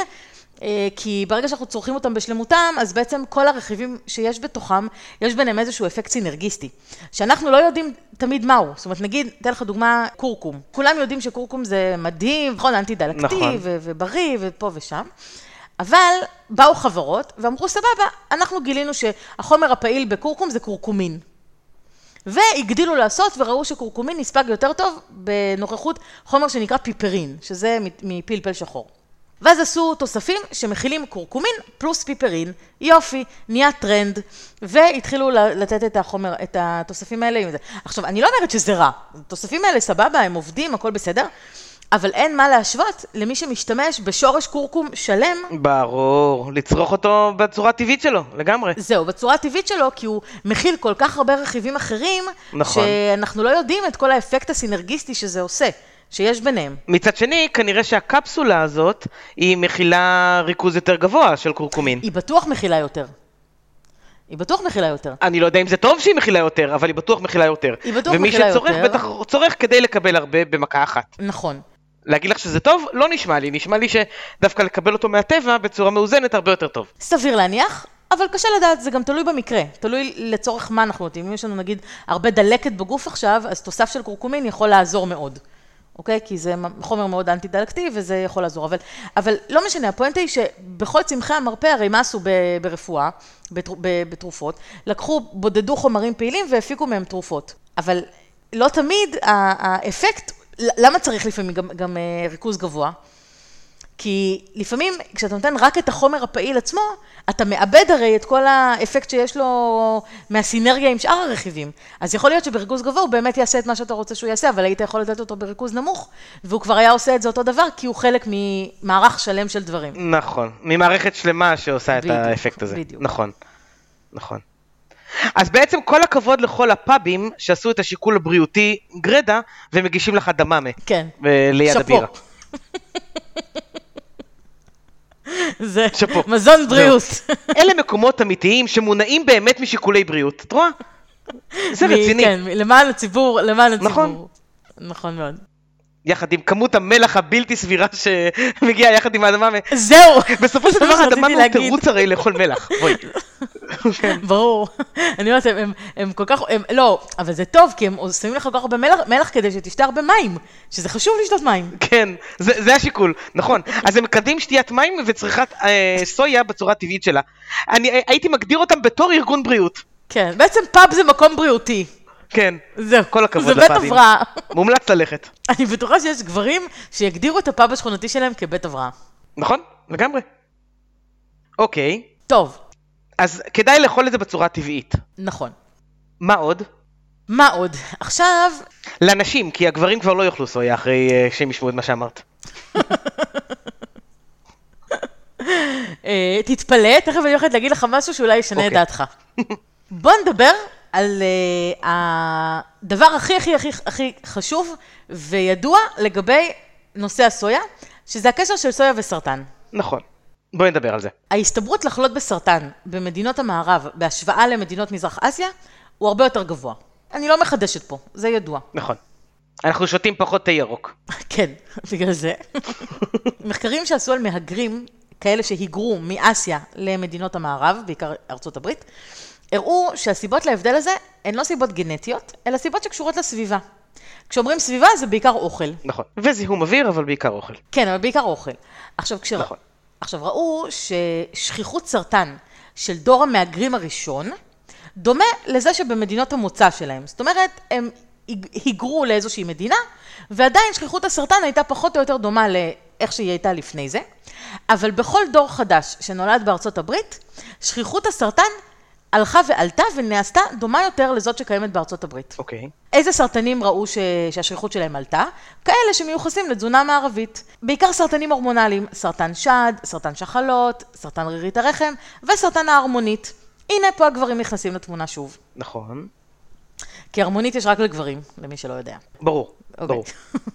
אה, כי ברגע שאנחנו צורכים אותם בשלמותם, אז בעצם כל הרכיבים שיש בתוכם, יש ביניהם איזשהו אפקט סינרגיסטי, שאנחנו לא יודעים תמיד מהו. זאת אומרת, נגיד, אתן לך דוגמה, קורקום. כולם יודעים שקורקום זה מדהים, נכון, אנטי-דלקתי, נכון. ובריא, ופה ושם. אבל באו חברות ואמרו, סבבה, אנחנו גילינו שהחומר הפעיל בקורקום זה קורקומין. והגדילו לעשות וראו שקורקומין נספג יותר טוב בנוכחות חומר שנקרא פיפרין, שזה מפלפל שחור. ואז עשו תוספים שמכילים קורקומין פלוס פיפרין, יופי, נהיה טרנד, והתחילו לתת את החומר, את התוספים האלה עם זה. עכשיו, אני לא אומרת שזה רע, התוספים האלה סבבה, הם עובדים, הכל בסדר, אבל אין מה להשוות למי שמשתמש בשורש קורקום שלם. ברור, לצרוך אותו בצורה הטבעית שלו, לגמרי. זהו, בצורה הטבעית שלו, כי הוא מכיל כל כך הרבה רכיבים אחרים, נכון. שאנחנו לא יודעים את כל האפקט הסינרגיסטי שזה עושה. שיש ביניהם. מצד שני, כנראה שהקפסולה הזאת, היא מכילה ריכוז יותר גבוה של קורקומין. היא בטוח מכילה יותר. היא בטוח מכילה יותר. אני לא יודע אם זה טוב שהיא מכילה יותר, אבל היא בטוח מכילה יותר. היא בטוח מכילה יותר. ומי שצורך, בטח צורך כדי לקבל הרבה במכה אחת. נכון. להגיד לך שזה טוב? לא נשמע לי. נשמע לי שדווקא לקבל אותו מהטבע בצורה מאוזנת הרבה יותר טוב. סביר להניח, אבל קשה לדעת, זה גם תלוי במקרה. תלוי לצורך מה אנחנו נותנים. אם יש לנו נגיד הרבה דלקת בגוף עכשיו, אז תוסף של קורקומין יכול לעזור מאוד. אוקיי? כי זה חומר מאוד אנטי-דלקתי וזה יכול לעזור. אבל, אבל לא משנה, הפואנטה היא שבכל צמחי המרפא, הרי מה עשו ברפואה, בתרופות? לקחו, בודדו חומרים פעילים והפיקו מהם תרופות. אבל לא תמיד האפקט, למה צריך לפעמים גם, גם אה, ריכוז גבוה? כי לפעמים כשאתה נותן רק את החומר הפעיל עצמו, אתה מאבד הרי את כל האפקט שיש לו מהסינרגיה עם שאר הרכיבים. אז יכול להיות שבריכוז גבוה הוא באמת יעשה את מה שאתה רוצה שהוא יעשה, אבל היית יכול לתת אותו בריכוז נמוך, והוא כבר היה עושה את זה אותו דבר, כי הוא חלק ממערך שלם של דברים. נכון, ממערכת שלמה שעושה בדיוק, את האפקט הזה. בדיוק. נכון, נכון. אז בעצם כל הכבוד לכל הפאבים שעשו את השיקול הבריאותי גרדה, ומגישים לך דממה. כן. ליד הבירה. זה שפו. מזון בריאות. אלה מקומות אמיתיים שמונעים באמת משיקולי בריאות, את רואה? זה רציני. כן, למען הציבור, למען הציבור. נכון. נכון מאוד. יחד עם כמות המלח הבלתי סבירה שמגיעה יחד עם האדמה. זהו. בסופו של דבר האדמה הוא תירוץ הרי לאכול מלח. בואי. ברור. אני אומרת, הם, הם כל כך, הם, לא, אבל זה טוב, כי הם שמים לך כל כך הרבה מלח, מלח כדי שתשתה הרבה מים, שזה חשוב לשתות מים. כן, זה, זה השיקול, נכון. אז הם מקדמים שתיית מים וצריכת אה, סויה בצורה הטבעית שלה. אני הייתי מגדיר אותם בתור ארגון בריאות. כן, בעצם פאב זה מקום בריאותי. כן. זהו. כל הכבוד זה בית לפאבים. הבראה. מומלץ ללכת. אני בטוחה שיש גברים שיגדירו את הפאב השכונתי שלהם כבית הבראה. נכון? לגמרי. אוקיי, טוב, אז כדאי לאכול את זה בצורה טבעית. נכון. מה עוד? מה עוד? עכשיו, לנשים, כי הגברים כבר לא יאכלו סויה אחרי אה, שהם ישמעו את מה שאמרת. אה, תתפלא, תכף אני הולכת להגיד לך משהו שאולי ישנה את אוקיי. דעתך. בוא נדבר על אה, הדבר הכי הכי הכי הכי חשוב וידוע לגבי נושא הסויה, שזה הקשר של סויה וסרטן. נכון. בואי נדבר על זה. ההסתברות לחלות בסרטן במדינות המערב בהשוואה למדינות מזרח אסיה הוא הרבה יותר גבוה. אני לא מחדשת פה, זה ידוע. נכון. אנחנו שותים פחות תה ירוק. כן, בגלל זה. מחקרים שעשו על מהגרים, כאלה שהיגרו מאסיה למדינות המערב, בעיקר ארצות הברית, הראו שהסיבות להבדל הזה הן לא סיבות גנטיות, אלא סיבות שקשורות לסביבה. כשאומרים סביבה זה בעיקר אוכל. נכון. וזיהום אוויר, אבל בעיקר אוכל. כן, אבל בעיקר אוכל. עכשיו, כשרא... נכון. עכשיו ראו ששכיחות סרטן של דור המהגרים הראשון, דומה לזה שבמדינות המוצא שלהם. זאת אומרת, הם היג- היגרו לאיזושהי מדינה, ועדיין שכיחות הסרטן הייתה פחות או יותר דומה לאיך שהיא הייתה לפני זה, אבל בכל דור חדש שנולד בארצות הברית, שכיחות הסרטן הלכה ועלתה ונעשתה דומה יותר לזאת שקיימת בארצות הברית. אוקיי. איזה סרטנים ראו ש... שהשכיחות שלהם עלתה? כאלה שמיוחסים לתזונה מערבית. בעיקר סרטנים הורמונליים, סרטן שד, סרטן שחלות, סרטן רירית הרחם וסרטן ההרמונית. הנה פה הגברים נכנסים לתמונה שוב. נכון. כי הרמונית יש רק לגברים, למי שלא יודע. ברור. אוקיי. ברור.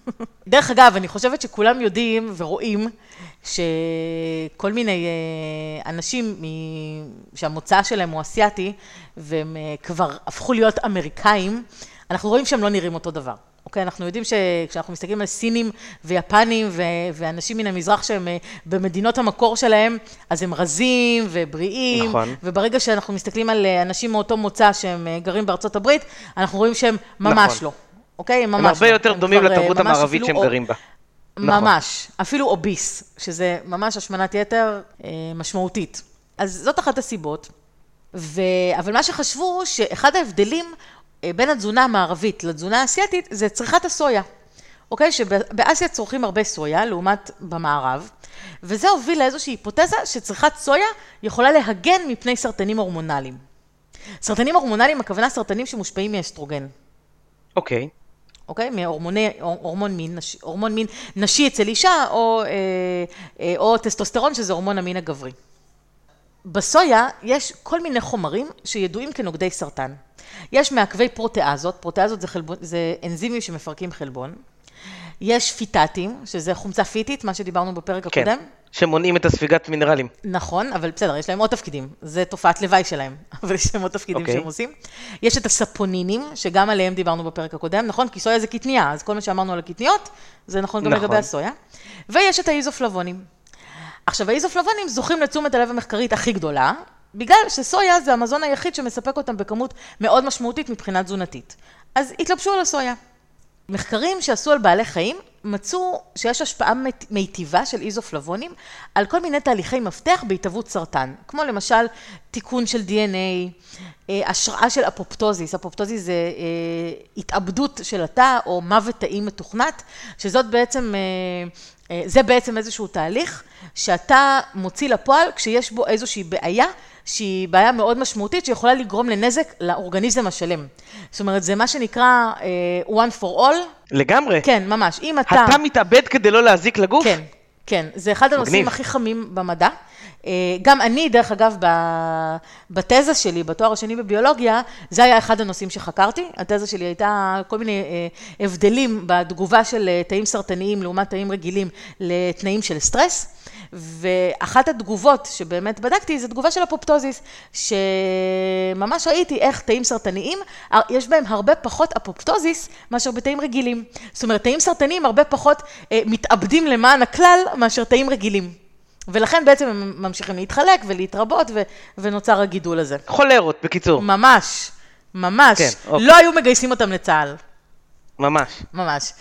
דרך אגב, אני חושבת שכולם יודעים ורואים שכל מיני אה, אנשים שהמוצא שלהם הוא אסיאתי, והם אה, כבר הפכו להיות אמריקאים, אנחנו רואים שהם לא נראים אותו דבר. אוקיי, אנחנו יודעים שכשאנחנו מסתכלים על סינים ויפנים ו- ואנשים מן המזרח שהם אה, במדינות המקור שלהם, אז הם רזים ובריאים. נכון. וברגע שאנחנו מסתכלים על אנשים מאותו מוצא שהם גרים בארצות הברית, אנחנו רואים שהם ממש נכון. לא. אוקיי? הם ממש הם הרבה לא. יותר הם דומים לתרבות המערבית אפילו שהם גרים בה. נכון. ממש, אפילו אוביס, שזה ממש השמנת יתר אה, משמעותית. אז זאת אחת הסיבות. ו... אבל מה שחשבו, שאחד ההבדלים אה, בין התזונה המערבית לתזונה האסייתית, זה צריכת הסויה. אוקיי? שבאסיה צורכים הרבה סויה, לעומת במערב, וזה הוביל לאיזושהי היפותזה שצריכת סויה יכולה להגן מפני סרטנים הורמונליים. סרטנים הורמונליים, הכוונה סרטנים שמושפעים מאסטרוגן. אוקיי. אוקיי? מהורמוני, הורמון מין, נשי, הורמון מין נשי אצל אישה, או, אה, אה, או טסטוסטרון, שזה הורמון המין הגברי. בסויה יש כל מיני חומרים שידועים כנוגדי סרטן. יש מעכבי פרוטאזות, פרוטאזות זה, חלבון, זה אנזימים שמפרקים חלבון. יש פיטטים, שזה חומצה פיטית, מה שדיברנו בפרק כן. הקודם. שמונעים את הספיגת מינרלים. נכון, אבל בסדר, יש להם עוד תפקידים. זה תופעת לוואי שלהם, אבל יש להם עוד תפקידים אוקיי. שהם עושים. יש את הספונינים, שגם עליהם דיברנו בפרק הקודם, נכון? כי סויה זה קטנייה, אז כל מה שאמרנו על הקטניות, זה נכון גם נכון. לגבי הסויה. ויש את האיזופלבונים. עכשיו, האיזופלבונים זוכים לתשומת הלב המחקרית הכי גדולה, בגלל שסויה זה המזון היחיד שמספק אותם בכמות מאוד משמעותית מבחינה תזונתית. אז התלבשו על הסויה. מחקרים שעשו על בעלי חיים מצאו שיש השפעה מיטיבה של איזופלבונים על כל מיני תהליכי מפתח בהתהוות סרטן, כמו למשל תיקון של DNA, אה, השראה של אפופטוזיס, אפופטוזיס זה אה, התאבדות של התא או מוות תאי מתוכנת, שזאת בעצם, אה, זה בעצם איזשהו תהליך שאתה מוציא לפועל כשיש בו איזושהי בעיה שהיא בעיה מאוד משמעותית שיכולה לגרום לנזק לאורגניזם השלם. זאת אומרת, זה מה שנקרא uh, one for all. לגמרי. כן, ממש. אם אתה... אתה מתאבד כדי לא להזיק לגוף? כן, כן. זה אחד הנושאים. הכי חמים במדע. אה, גם אני, דרך אגב, בתזה שלי, בתואר השני בביולוגיה, זה היה אחד הנושאים שחקרתי. התזה שלי הייתה כל מיני אה, הבדלים בתגובה של אה, תאים סרטניים לעומת תאים רגילים לתנאים של סטרס. ואחת התגובות שבאמת בדקתי זה תגובה של אפופטוזיס, שממש ראיתי איך תאים סרטניים, יש בהם הרבה פחות אפופטוזיס מאשר בתאים רגילים. זאת אומרת, תאים סרטניים הרבה פחות אה, מתאבדים למען הכלל מאשר תאים רגילים. ולכן בעצם הם ממשיכים להתחלק ולהתרבות, ו- ונוצר הגידול הזה. חולרות, בקיצור. ממש, ממש. כן, אוקיי. לא היו מגייסים אותם לצה"ל. ממש. ממש.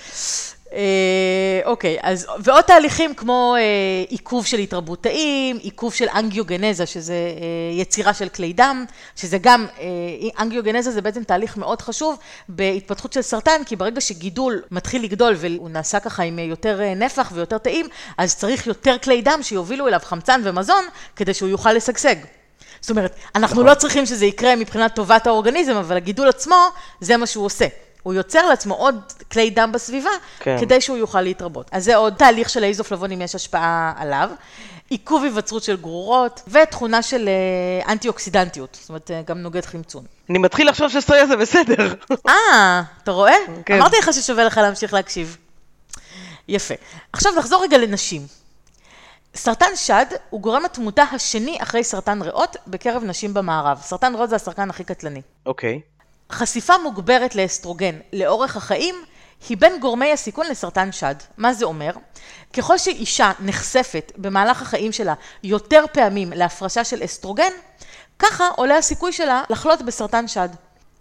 אה, אוקיי, אז ועוד תהליכים כמו אה, עיכוב של התרבות תאים, עיכוב של אנגיוגנזה, שזה אה, יצירה של כלי דם, שזה גם, אנגיוגנזה זה בעצם תהליך מאוד חשוב בהתפתחות של סרטן, כי ברגע שגידול מתחיל לגדול והוא נעשה ככה עם יותר נפח ויותר תאים, אז צריך יותר כלי דם שיובילו אליו חמצן ומזון, כדי שהוא יוכל לשגשג. זאת אומרת, אנחנו נכון. לא צריכים שזה יקרה מבחינת טובת האורגניזם, אבל הגידול עצמו, זה מה שהוא עושה. הוא יוצר לעצמו עוד כלי דם בסביבה, כן. כדי שהוא יוכל להתרבות. אז זה עוד תהליך של האיזופלבונים, יש השפעה עליו. עיכוב היווצרות של גרורות, ותכונה של אה, אנטי-אוקסידנטיות, זאת אומרת, אה, גם נוגד חמצון. אני מתחיל לחשוב שסויה זה בסדר. אה, אתה רואה? כן. אמרתי לך ששווה לך להמשיך להקשיב. יפה. עכשיו נחזור רגע לנשים. סרטן שד הוא גורם התמותה השני אחרי סרטן ריאות בקרב נשים במערב. סרטן ריאות זה הסרטן הכי קטלני. אוקיי. חשיפה מוגברת לאסטרוגן לאורך החיים היא בין גורמי הסיכון לסרטן שד. מה זה אומר? ככל שאישה נחשפת במהלך החיים שלה יותר פעמים להפרשה של אסטרוגן, ככה עולה הסיכוי שלה לחלות בסרטן שד.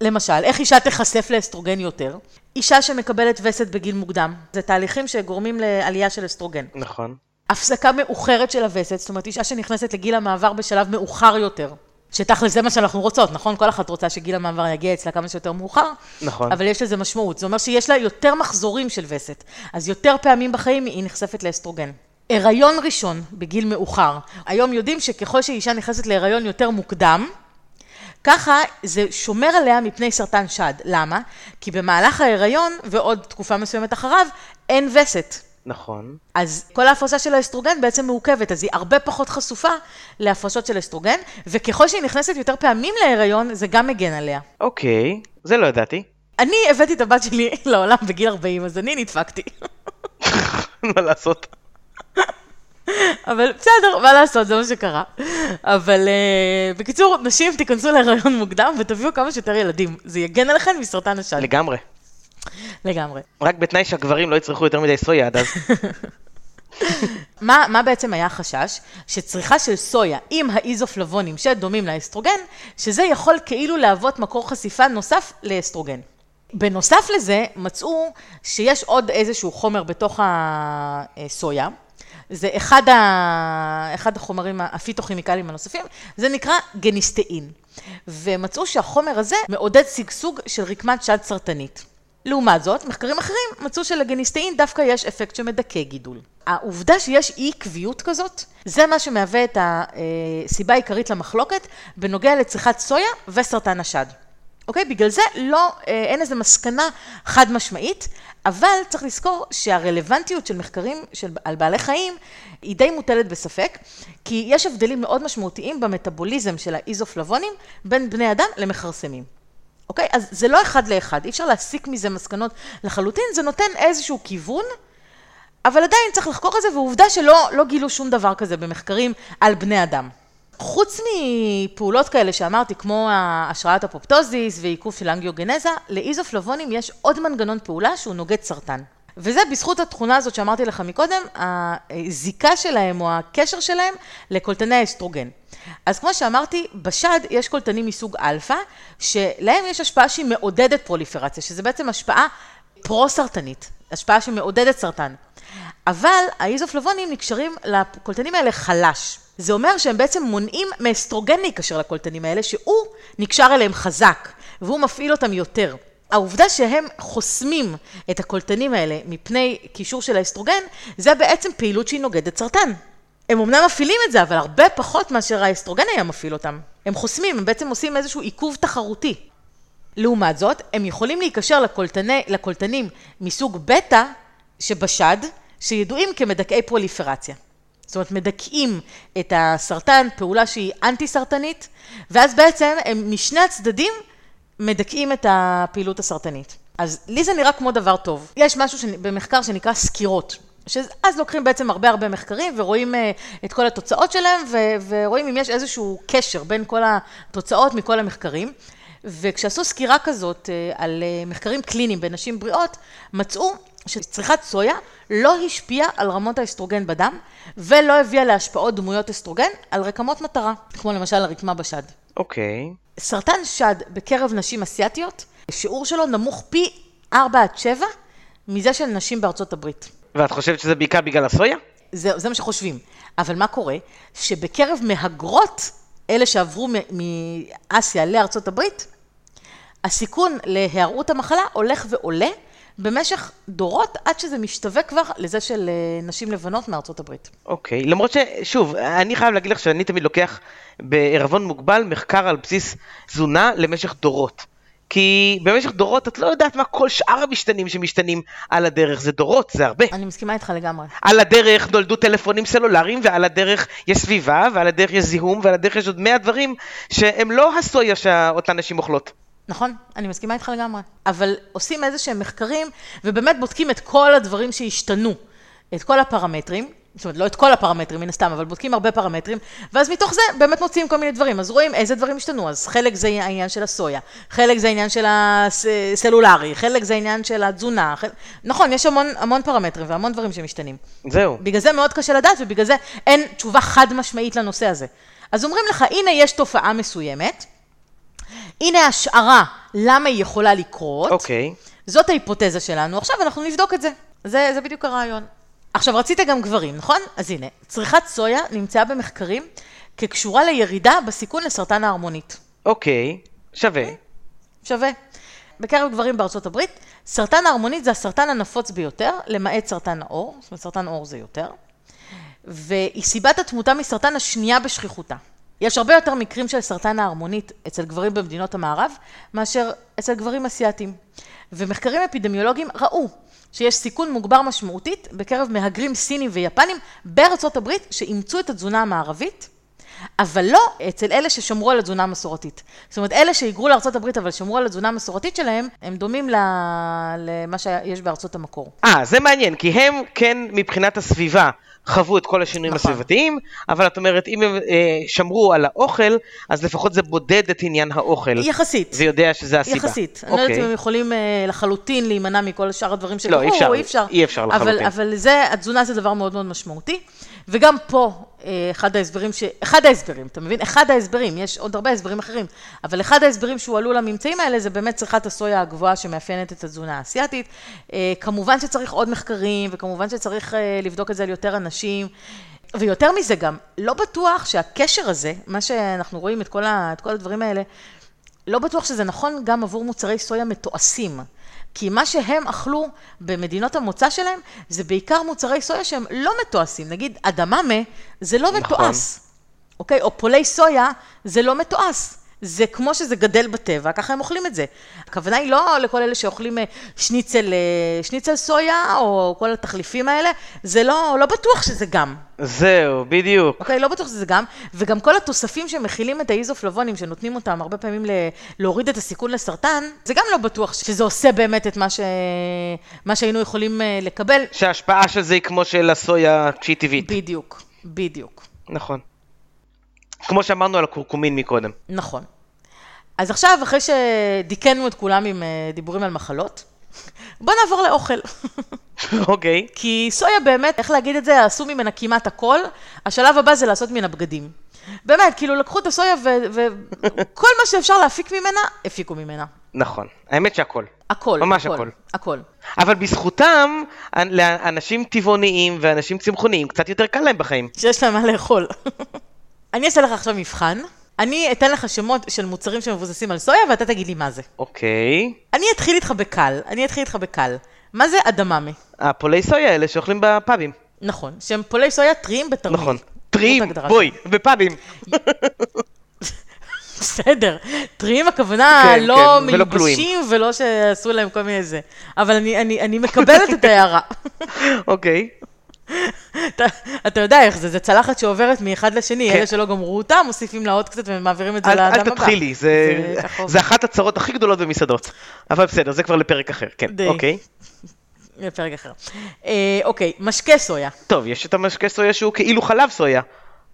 למשל, איך אישה תיחשף לאסטרוגן יותר? אישה שמקבלת וסת בגיל מוקדם. זה תהליכים שגורמים לעלייה של אסטרוגן. נכון. הפסקה מאוחרת של הווסת, זאת אומרת, אישה שנכנסת לגיל המעבר בשלב מאוחר יותר. שתכל'ס זה מה שאנחנו רוצות, נכון? כל אחת רוצה שגיל המעבר יגיע אצלה כמה שיותר מאוחר. נכון. אבל יש לזה משמעות. זה אומר שיש לה יותר מחזורים של וסת. אז יותר פעמים בחיים היא נחשפת לאסטרוגן. הריון ראשון בגיל מאוחר. היום יודעים שככל שאישה נכנסת להיריון יותר מוקדם, ככה זה שומר עליה מפני סרטן שד. למה? כי במהלך ההיריון ועוד תקופה מסוימת אחריו, אין וסת. נכון. אז כל ההפרשה של האסטרוגן בעצם מעוכבת, אז היא הרבה פחות חשופה להפרשות של אסטרוגן, וככל שהיא נכנסת יותר פעמים להיריון, זה גם מגן עליה. אוקיי. זה לא ידעתי. אני הבאתי את הבת שלי לעולם בגיל 40, אז אני נדפקתי. מה לעשות? אבל בסדר, מה לעשות, זה מה שקרה. אבל uh, בקיצור, נשים תיכנסו להיריון מוקדם ותביאו כמה שיותר ילדים. זה יגן עליכם מסרטן השד. לגמרי. לגמרי. רק בתנאי שהגברים לא יצרכו יותר מדי סויה עד אז. מה, מה בעצם היה החשש? שצריכה של סויה עם האיזופלבונים שדומים לאסטרוגן, שזה יכול כאילו להוות מקור חשיפה נוסף לאסטרוגן. בנוסף לזה, מצאו שיש עוד איזשהו חומר בתוך הסויה. זה אחד, ה... אחד החומרים הפיתוכימיקליים הנוספים, זה נקרא גניסטאין. ומצאו שהחומר הזה מעודד שגשוג של רקמת שד סרטנית. לעומת זאת, מחקרים אחרים מצאו שלגניסטאין דווקא יש אפקט שמדכא גידול. העובדה שיש אי עקביות כזאת, זה מה שמהווה את הסיבה העיקרית למחלוקת בנוגע לצריכת סויה וסרטן השד. אוקיי? בגלל זה לא, אין איזו מסקנה חד משמעית, אבל צריך לזכור שהרלוונטיות של מחקרים של, על בעלי חיים היא די מוטלת בספק, כי יש הבדלים מאוד משמעותיים במטאבוליזם של האיזופלבונים בין בני אדם למכרסמים. אוקיי? אז זה לא אחד לאחד, אי אפשר להסיק מזה מסקנות לחלוטין, זה נותן איזשהו כיוון, אבל עדיין צריך לחקור את זה, ועובדה שלא לא גילו שום דבר כזה במחקרים על בני אדם. חוץ מפעולות כאלה שאמרתי, כמו השראת אפופטוזיס ועיכוב של אנגיוגנזה, לאיזופלבונים יש עוד מנגנון פעולה שהוא נוגד סרטן. וזה בזכות התכונה הזאת שאמרתי לך מקודם, הזיקה שלהם או הקשר שלהם לקולטני האסטרוגן. אז כמו שאמרתי, בשד יש קולטנים מסוג אלפא, שלהם יש השפעה שהיא מעודדת פרוליפרציה, שזה בעצם השפעה פרו-סרטנית, השפעה שמעודדת סרטן. אבל האיזופלבונים נקשרים לקולטנים האלה חלש. זה אומר שהם בעצם מונעים מאסטרוגן להיקשר לקולטנים האלה, שהוא נקשר אליהם חזק, והוא מפעיל אותם יותר. העובדה שהם חוסמים את הקולטנים האלה מפני קישור של האסטרוגן, זה בעצם פעילות שהיא נוגדת סרטן. הם אמנם מפעילים את זה, אבל הרבה פחות מאשר האסטרוגן היה מפעיל אותם. הם חוסמים, הם בעצם עושים איזשהו עיכוב תחרותי. לעומת זאת, הם יכולים להיקשר לקולטני, לקולטנים מסוג בטא שבשד, שידועים כמדכאי פרוליפרציה. זאת אומרת, מדכאים את הסרטן, פעולה שהיא אנטי-סרטנית, ואז בעצם הם משני הצדדים מדכאים את הפעילות הסרטנית. אז לי זה נראה כמו דבר טוב. יש משהו. במחקר שנקרא סקירות. שאז לוקחים בעצם הרבה הרבה מחקרים ורואים uh, את כל התוצאות שלהם ו- ורואים אם יש איזשהו קשר בין כל התוצאות מכל המחקרים. וכשעשו סקירה כזאת uh, על uh, מחקרים קליניים בנשים בריאות, מצאו שצריכת סויה לא השפיעה על רמות האסטרוגן בדם ולא הביאה להשפעות דמויות אסטרוגן על רקמות מטרה, כמו למשל הרקמה בשד. אוקיי. סרטן שד בקרב נשים אסיאתיות, שיעור שלו נמוך פי 4 עד 7 מזה של נשים בארצות הברית. ואת חושבת שזה בעיקר בגלל הסויה? זה, זה מה שחושבים. אבל מה קורה? שבקרב מהגרות, אלה שעברו מאסיה לארצות הברית, הסיכון להיארעות המחלה הולך ועולה במשך דורות, עד שזה משתווה כבר לזה של אה, נשים לבנות מארצות הברית. אוקיי, למרות ששוב, אני חייב להגיד לך שאני תמיד לוקח בערבון מוגבל מחקר על בסיס תזונה למשך דורות. כי במשך דורות את לא יודעת מה כל שאר המשתנים שמשתנים על הדרך, זה דורות, זה הרבה. אני מסכימה איתך לגמרי. על הדרך נולדו טלפונים סלולריים, ועל הדרך יש סביבה, ועל הדרך יש זיהום, ועל הדרך יש עוד מאה דברים שהם לא הסויה שאותן נשים אוכלות. נכון, אני מסכימה איתך לגמרי. אבל עושים איזה שהם מחקרים, ובאמת בודקים את כל הדברים שהשתנו, את כל הפרמטרים, זאת אומרת, לא את כל הפרמטרים מן הסתם, אבל בודקים הרבה פרמטרים, ואז מתוך זה באמת מוציאים כל מיני דברים. אז רואים איזה דברים השתנו, אז חלק זה העניין של הסויה, חלק זה העניין של הסלולרי, חלק זה העניין של התזונה. חלק... נכון, יש המון, המון פרמטרים והמון דברים שמשתנים. זהו. בגלל זה מאוד קשה לדעת, ובגלל זה אין תשובה חד משמעית לנושא הזה. אז אומרים לך, הנה יש תופעה מסוימת, הנה השערה למה היא יכולה לקרות. אוקיי. זאת ההיפותזה שלנו, עכשיו אנחנו נבדוק את זה. זה, זה בדיוק הרעיון. עכשיו, רצית גם גברים, נכון? אז הנה, צריכת סויה נמצאה במחקרים כקשורה לירידה בסיכון לסרטן ההרמונית. אוקיי, שווה. שווה. בקרב גברים בארצות הברית, סרטן ההרמונית זה הסרטן הנפוץ ביותר, למעט סרטן העור, זאת אומרת סרטן עור זה יותר, והיא סיבת התמותה מסרטן השנייה בשכיחותה. יש הרבה יותר מקרים של סרטן ההרמונית אצל גברים במדינות המערב, מאשר אצל גברים אסיאתיים. ומחקרים אפידמיולוגיים ראו שיש סיכון מוגבר משמעותית בקרב מהגרים סינים ויפנים בארצות הברית שאימצו את התזונה המערבית, אבל לא אצל אלה ששמרו על התזונה המסורתית. זאת אומרת, אלה שהיגרו הברית אבל שמרו על התזונה המסורתית שלהם, הם דומים למה שיש בארצות המקור. אה, זה מעניין, כי הם כן מבחינת הסביבה חוו את כל השינויים נכון. הסביבתיים, אבל את אומרת, אם הם אה, שמרו על האוכל, אז לפחות זה בודד את עניין האוכל. יחסית. ויודע שזה הסיבה. יחסית. אני לא יודעת אם הם יכולים אה, לחלוטין להימנע מכל שאר הדברים שקרו, אי אפשר, אי אפשר. אי אפשר אבל, לחלוטין. אבל זה, התזונה זה דבר מאוד מאוד משמעותי. וגם פה, אה, אחד ההסברים, ש... אחד ההסברים, אתה מבין? אחד ההסברים, יש עוד הרבה הסברים אחרים, אבל אחד ההסברים שהועלו לממצאים האלה זה באמת צריכת הסויה הגבוהה שמאפיינת את התזונה האסייתית. אה, כמובן שצריך עוד מחקרים, וכמובן שצריך אה, לבדוק את זה על יותר אנשים. ויותר מזה גם, לא בטוח שהקשר הזה, מה שאנחנו רואים את כל, ה, את כל הדברים האלה, לא בטוח שזה נכון גם עבור מוצרי סויה מתועשים. כי מה שהם אכלו במדינות המוצא שלהם, זה בעיקר מוצרי סויה שהם לא מתועשים. נגיד, אדממה זה לא נכון. מתועש, אוקיי? או פולי סויה זה לא מתועש. זה כמו שזה גדל בטבע, ככה הם אוכלים את זה. הכוונה היא לא לכל אלה שאוכלים אה, שניצל, אה, שניצל סויה, או כל התחליפים האלה, זה לא, לא בטוח שזה גם. זהו, בדיוק. אוקיי, לא בטוח שזה גם, וגם כל התוספים שמכילים את האיזופלבונים, שנותנים אותם הרבה פעמים ל- להוריד את הסיכון לסרטן, זה גם לא בטוח שזה עושה באמת את מה, ש... מה שהיינו יכולים אה, לקבל. שההשפעה של זה היא כמו של הסויה כשהיא טבעית. בדיוק, בדיוק, נכון. כמו שאמרנו על הקורקומין מקודם. נכון. אז עכשיו, אחרי שדיכאנו את כולם עם אה, דיבורים על מחלות, בוא נעבור לאוכל. אוקיי. כי סויה באמת, איך להגיד את זה, עשו ממנה כמעט הכל, השלב הבא זה לעשות ממנה בגדים. באמת, כאילו לקחו את הסויה וכל מה שאפשר להפיק ממנה, הפיקו ממנה. נכון. האמת שהכל. הכל. ממש הכל. הכל. הכל. אבל בזכותם, לאנשים טבעוניים ואנשים צמחוניים, קצת יותר קל להם בחיים. שיש להם מה לאכול. אני אעשה לך עכשיו מבחן. אני אתן לך שמות של מוצרים שמבוססים על סויה, ואתה תגיד לי מה זה. אוקיי. אני אתחיל איתך בקל, אני אתחיל איתך בקל. מה זה אדממה? הפולי סויה האלה שאוכלים בפאבים. נכון, שהם פולי סויה טריים בתרמיל. נכון. טריים, בואי, בפאבים. בסדר, טריים הכוונה כן, לא כן, מיובשים ולא שעשו להם כל מיני זה. אבל אני, אני, אני מקבלת את ההערה. אוקיי. אתה, אתה יודע איך זה, זה צלחת שעוברת מאחד לשני, כן. אלה שלא גמרו אותה, מוסיפים לה עוד קצת ומעבירים את זה אל, לאדם אל הבא. תתחילי, זה, זה זה אחת הצרות הכי גדולות במסעדות. אבל בסדר, זה כבר לפרק אחר, כן. די. אוקיי. זה פרק אחר. אה, אוקיי, משקה סויה. טוב, יש את המשקה סויה שהוא כאילו חלב סויה.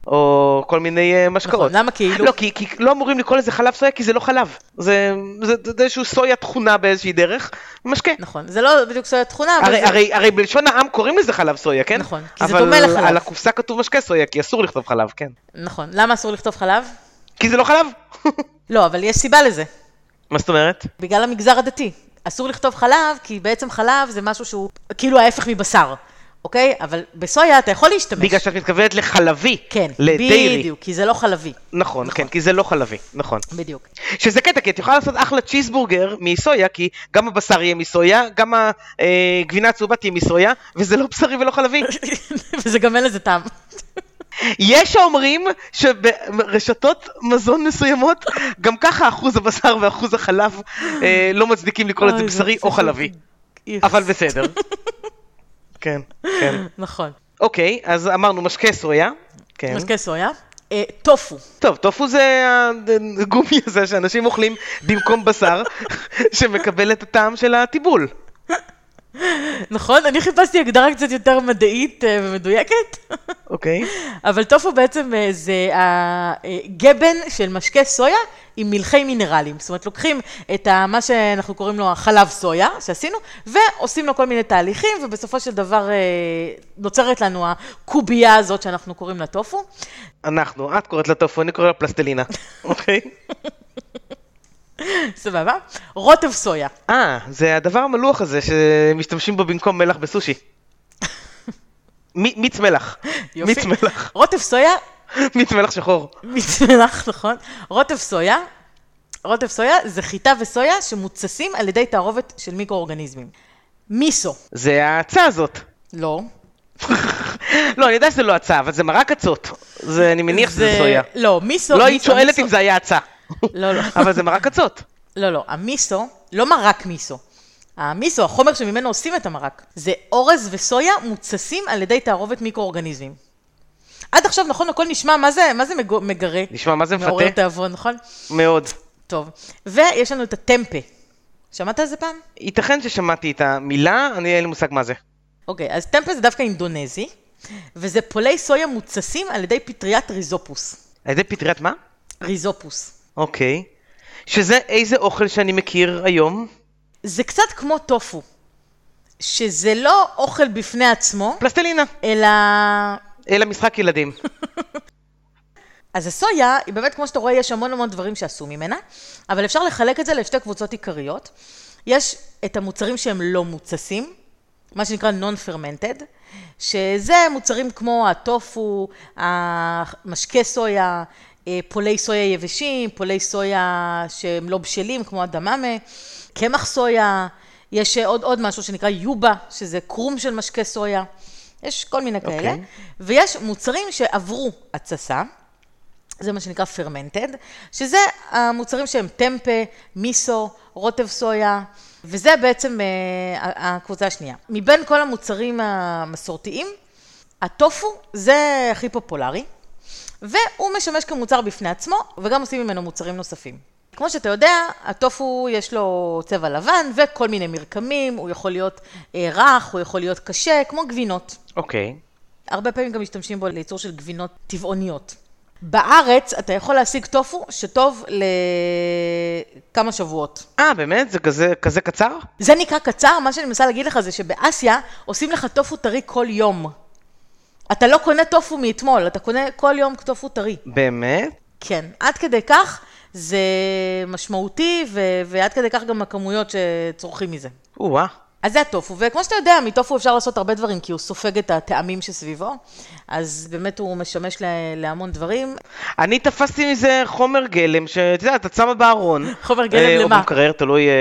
או כל מיני אה, משקאות. נכון, למה כאילו? לא, כי, כי לא אמורים לקרוא לזה חלב סויה כי זה לא חלב. זה, זה, זה איזשהו סויה תכונה באיזושהי דרך, משקה. נכון, זה לא בדיוק סויה תכונה, אבל הרי, זה... הרי, הרי בלשון העם קוראים לזה חלב סויה, כן? נכון, כי זה אבל דומה לחלב. על הקופסה כתוב משקה סויה, כי אסור לכתוב חלב, כן. נכון. למה אסור לכתוב חלב? כי זה לא חלב. לא, אבל יש סיבה לזה. מה זאת אומרת? בגלל המגזר הדתי. אסור לכתוב חלב, כי בעצם חלב זה משהו שהוא כאילו ההפך מבשר, אוקיי? אבל בסויה אתה יכול להשתמש. בגלל שאת מתכוונת לחלבי. כן, לדיירי. בדיוק, כי זה לא חלבי. נכון, כן, כי זה לא חלבי, נכון. בדיוק. שזה קטע, כי את יכולה לעשות אחלה צ'יזבורגר מסויה, כי גם הבשר יהיה מסויה, גם הגבינה הצהובה תהיה מסויה, וזה לא בשרי ולא חלבי. וזה גם אין לזה טעם. יש האומרים שברשתות מזון מסוימות, גם ככה אחוז הבשר ואחוז החלב אה, לא מצדיקים לקרוא לזה בשרי או חלבי. אבל בסדר. כן, כן. נכון. אוקיי, אז אמרנו משקה סויה. כן. משקה סויה. אה, טופו. טוב, טופו זה הגומי הזה שאנשים אוכלים במקום בשר, שמקבל את הטעם של הטיבול. נכון? אני חיפשתי הגדרה קצת יותר מדעית אה, ומדויקת, אוקיי. אבל טופו בעצם אה, זה הגבן של משקה סויה עם מלחי מינרלים. זאת אומרת, לוקחים את ה- מה שאנחנו קוראים לו החלב סויה, שעשינו, ועושים לו כל מיני תהליכים, ובסופו של דבר אה, נוצרת לנו הקובייה הזאת שאנחנו קוראים לה טופו. אנחנו, את קוראת לה טופו, אני קורא לה פלסטלינה. אוקיי. סבבה? רוטב סויה. אה, זה הדבר המלוח הזה שמשתמשים בו במקום מלח בסושי. מיץ מלח. יופי. מיץ מלח. רוטב סויה מיץ מלח שחור. מיץ מלח, נכון. רוטב סויה, רוטב סויה זה חיטה וסויה שמוצסים על ידי תערובת של מיקרואורגניזמים. מיסו, זה ההצעה הזאת. לא. לא, אני יודע שזה לא הצעה, אבל זה מרק אצות. זה, אני מניח שזה סויה. לא, מיסו, לא מיסו, שואלת אם זה היה הצעה. לא, לא. אבל זה מרק אצות. לא, לא, המיסו, לא מרק מיסו. המיסו, החומר שממנו עושים את המרק, זה אורז וסויה מוצסים על ידי תערובת מיקרואורגניזמים. עד עכשיו, נכון, הכל נשמע, מה זה, מה זה מג- מגרה? נשמע מה זה מעורר מפתה? תיאבון, נכון? מאוד. טוב. ויש לנו את הטמפה. שמעת על זה פעם? ייתכן ששמעתי את המילה, אני אין לי מושג מה זה. אוקיי, אז טמפה זה דווקא אינדונזי, וזה פולי סויה מוצסים על ידי פטריית ריזופוס. על ידי פטריית מה? ריזופוס. אוקיי. שזה איזה אוכל שאני מכיר היום? זה קצת כמו טופו, שזה לא אוכל בפני עצמו, פלסטלינה. אלא... אלא משחק ילדים. אז הסויה, היא באמת, כמו שאתה רואה, יש המון המון דברים שעשו ממנה, אבל אפשר לחלק את זה לשתי קבוצות עיקריות. יש את המוצרים שהם לא מוצסים, מה שנקרא non-fermented, שזה מוצרים כמו הטופו, המשקה סויה, פולי סויה יבשים, פולי סויה שהם לא בשלים, כמו הדממה, קמח סויה, יש עוד, עוד משהו שנקרא יובה, שזה קרום של משקה סויה, יש כל מיני כאלה, אוקיי. ויש מוצרים שעברו התססה. זה מה שנקרא פרמנטד, שזה המוצרים שהם טמפה, מיסו, רוטב סויה, וזה בעצם אה, הקבוצה השנייה. מבין כל המוצרים המסורתיים, הטופו זה הכי פופולרי, והוא משמש כמוצר בפני עצמו, וגם עושים ממנו מוצרים נוספים. כמו שאתה יודע, הטופו יש לו צבע לבן וכל מיני מרקמים, הוא יכול להיות אה, רך, הוא יכול להיות קשה, כמו גבינות. אוקיי. הרבה פעמים גם משתמשים בו לייצור של גבינות טבעוניות. בארץ אתה יכול להשיג טופו שטוב לכמה שבועות. אה, באמת? זה כזה, כזה קצר? זה נקרא קצר, מה שאני מנסה להגיד לך זה שבאסיה עושים לך טופו טרי כל יום. אתה לא קונה טופו מאתמול, אתה קונה כל יום טופו טרי. באמת? כן, עד כדי כך זה משמעותי, ו- ועד כדי כך גם הכמויות שצורכים מזה. או-אה. אז זה הטופו, וכמו שאתה יודע, מטופו אפשר לעשות הרבה דברים, כי הוא סופג את הטעמים שסביבו, אז באמת הוא משמש לה- להמון דברים. אני תפסתי מזה חומר גלם, שאת יודעת, את שמה בארון. חומר גלם אה, או למה? במקרר, תלוי אה,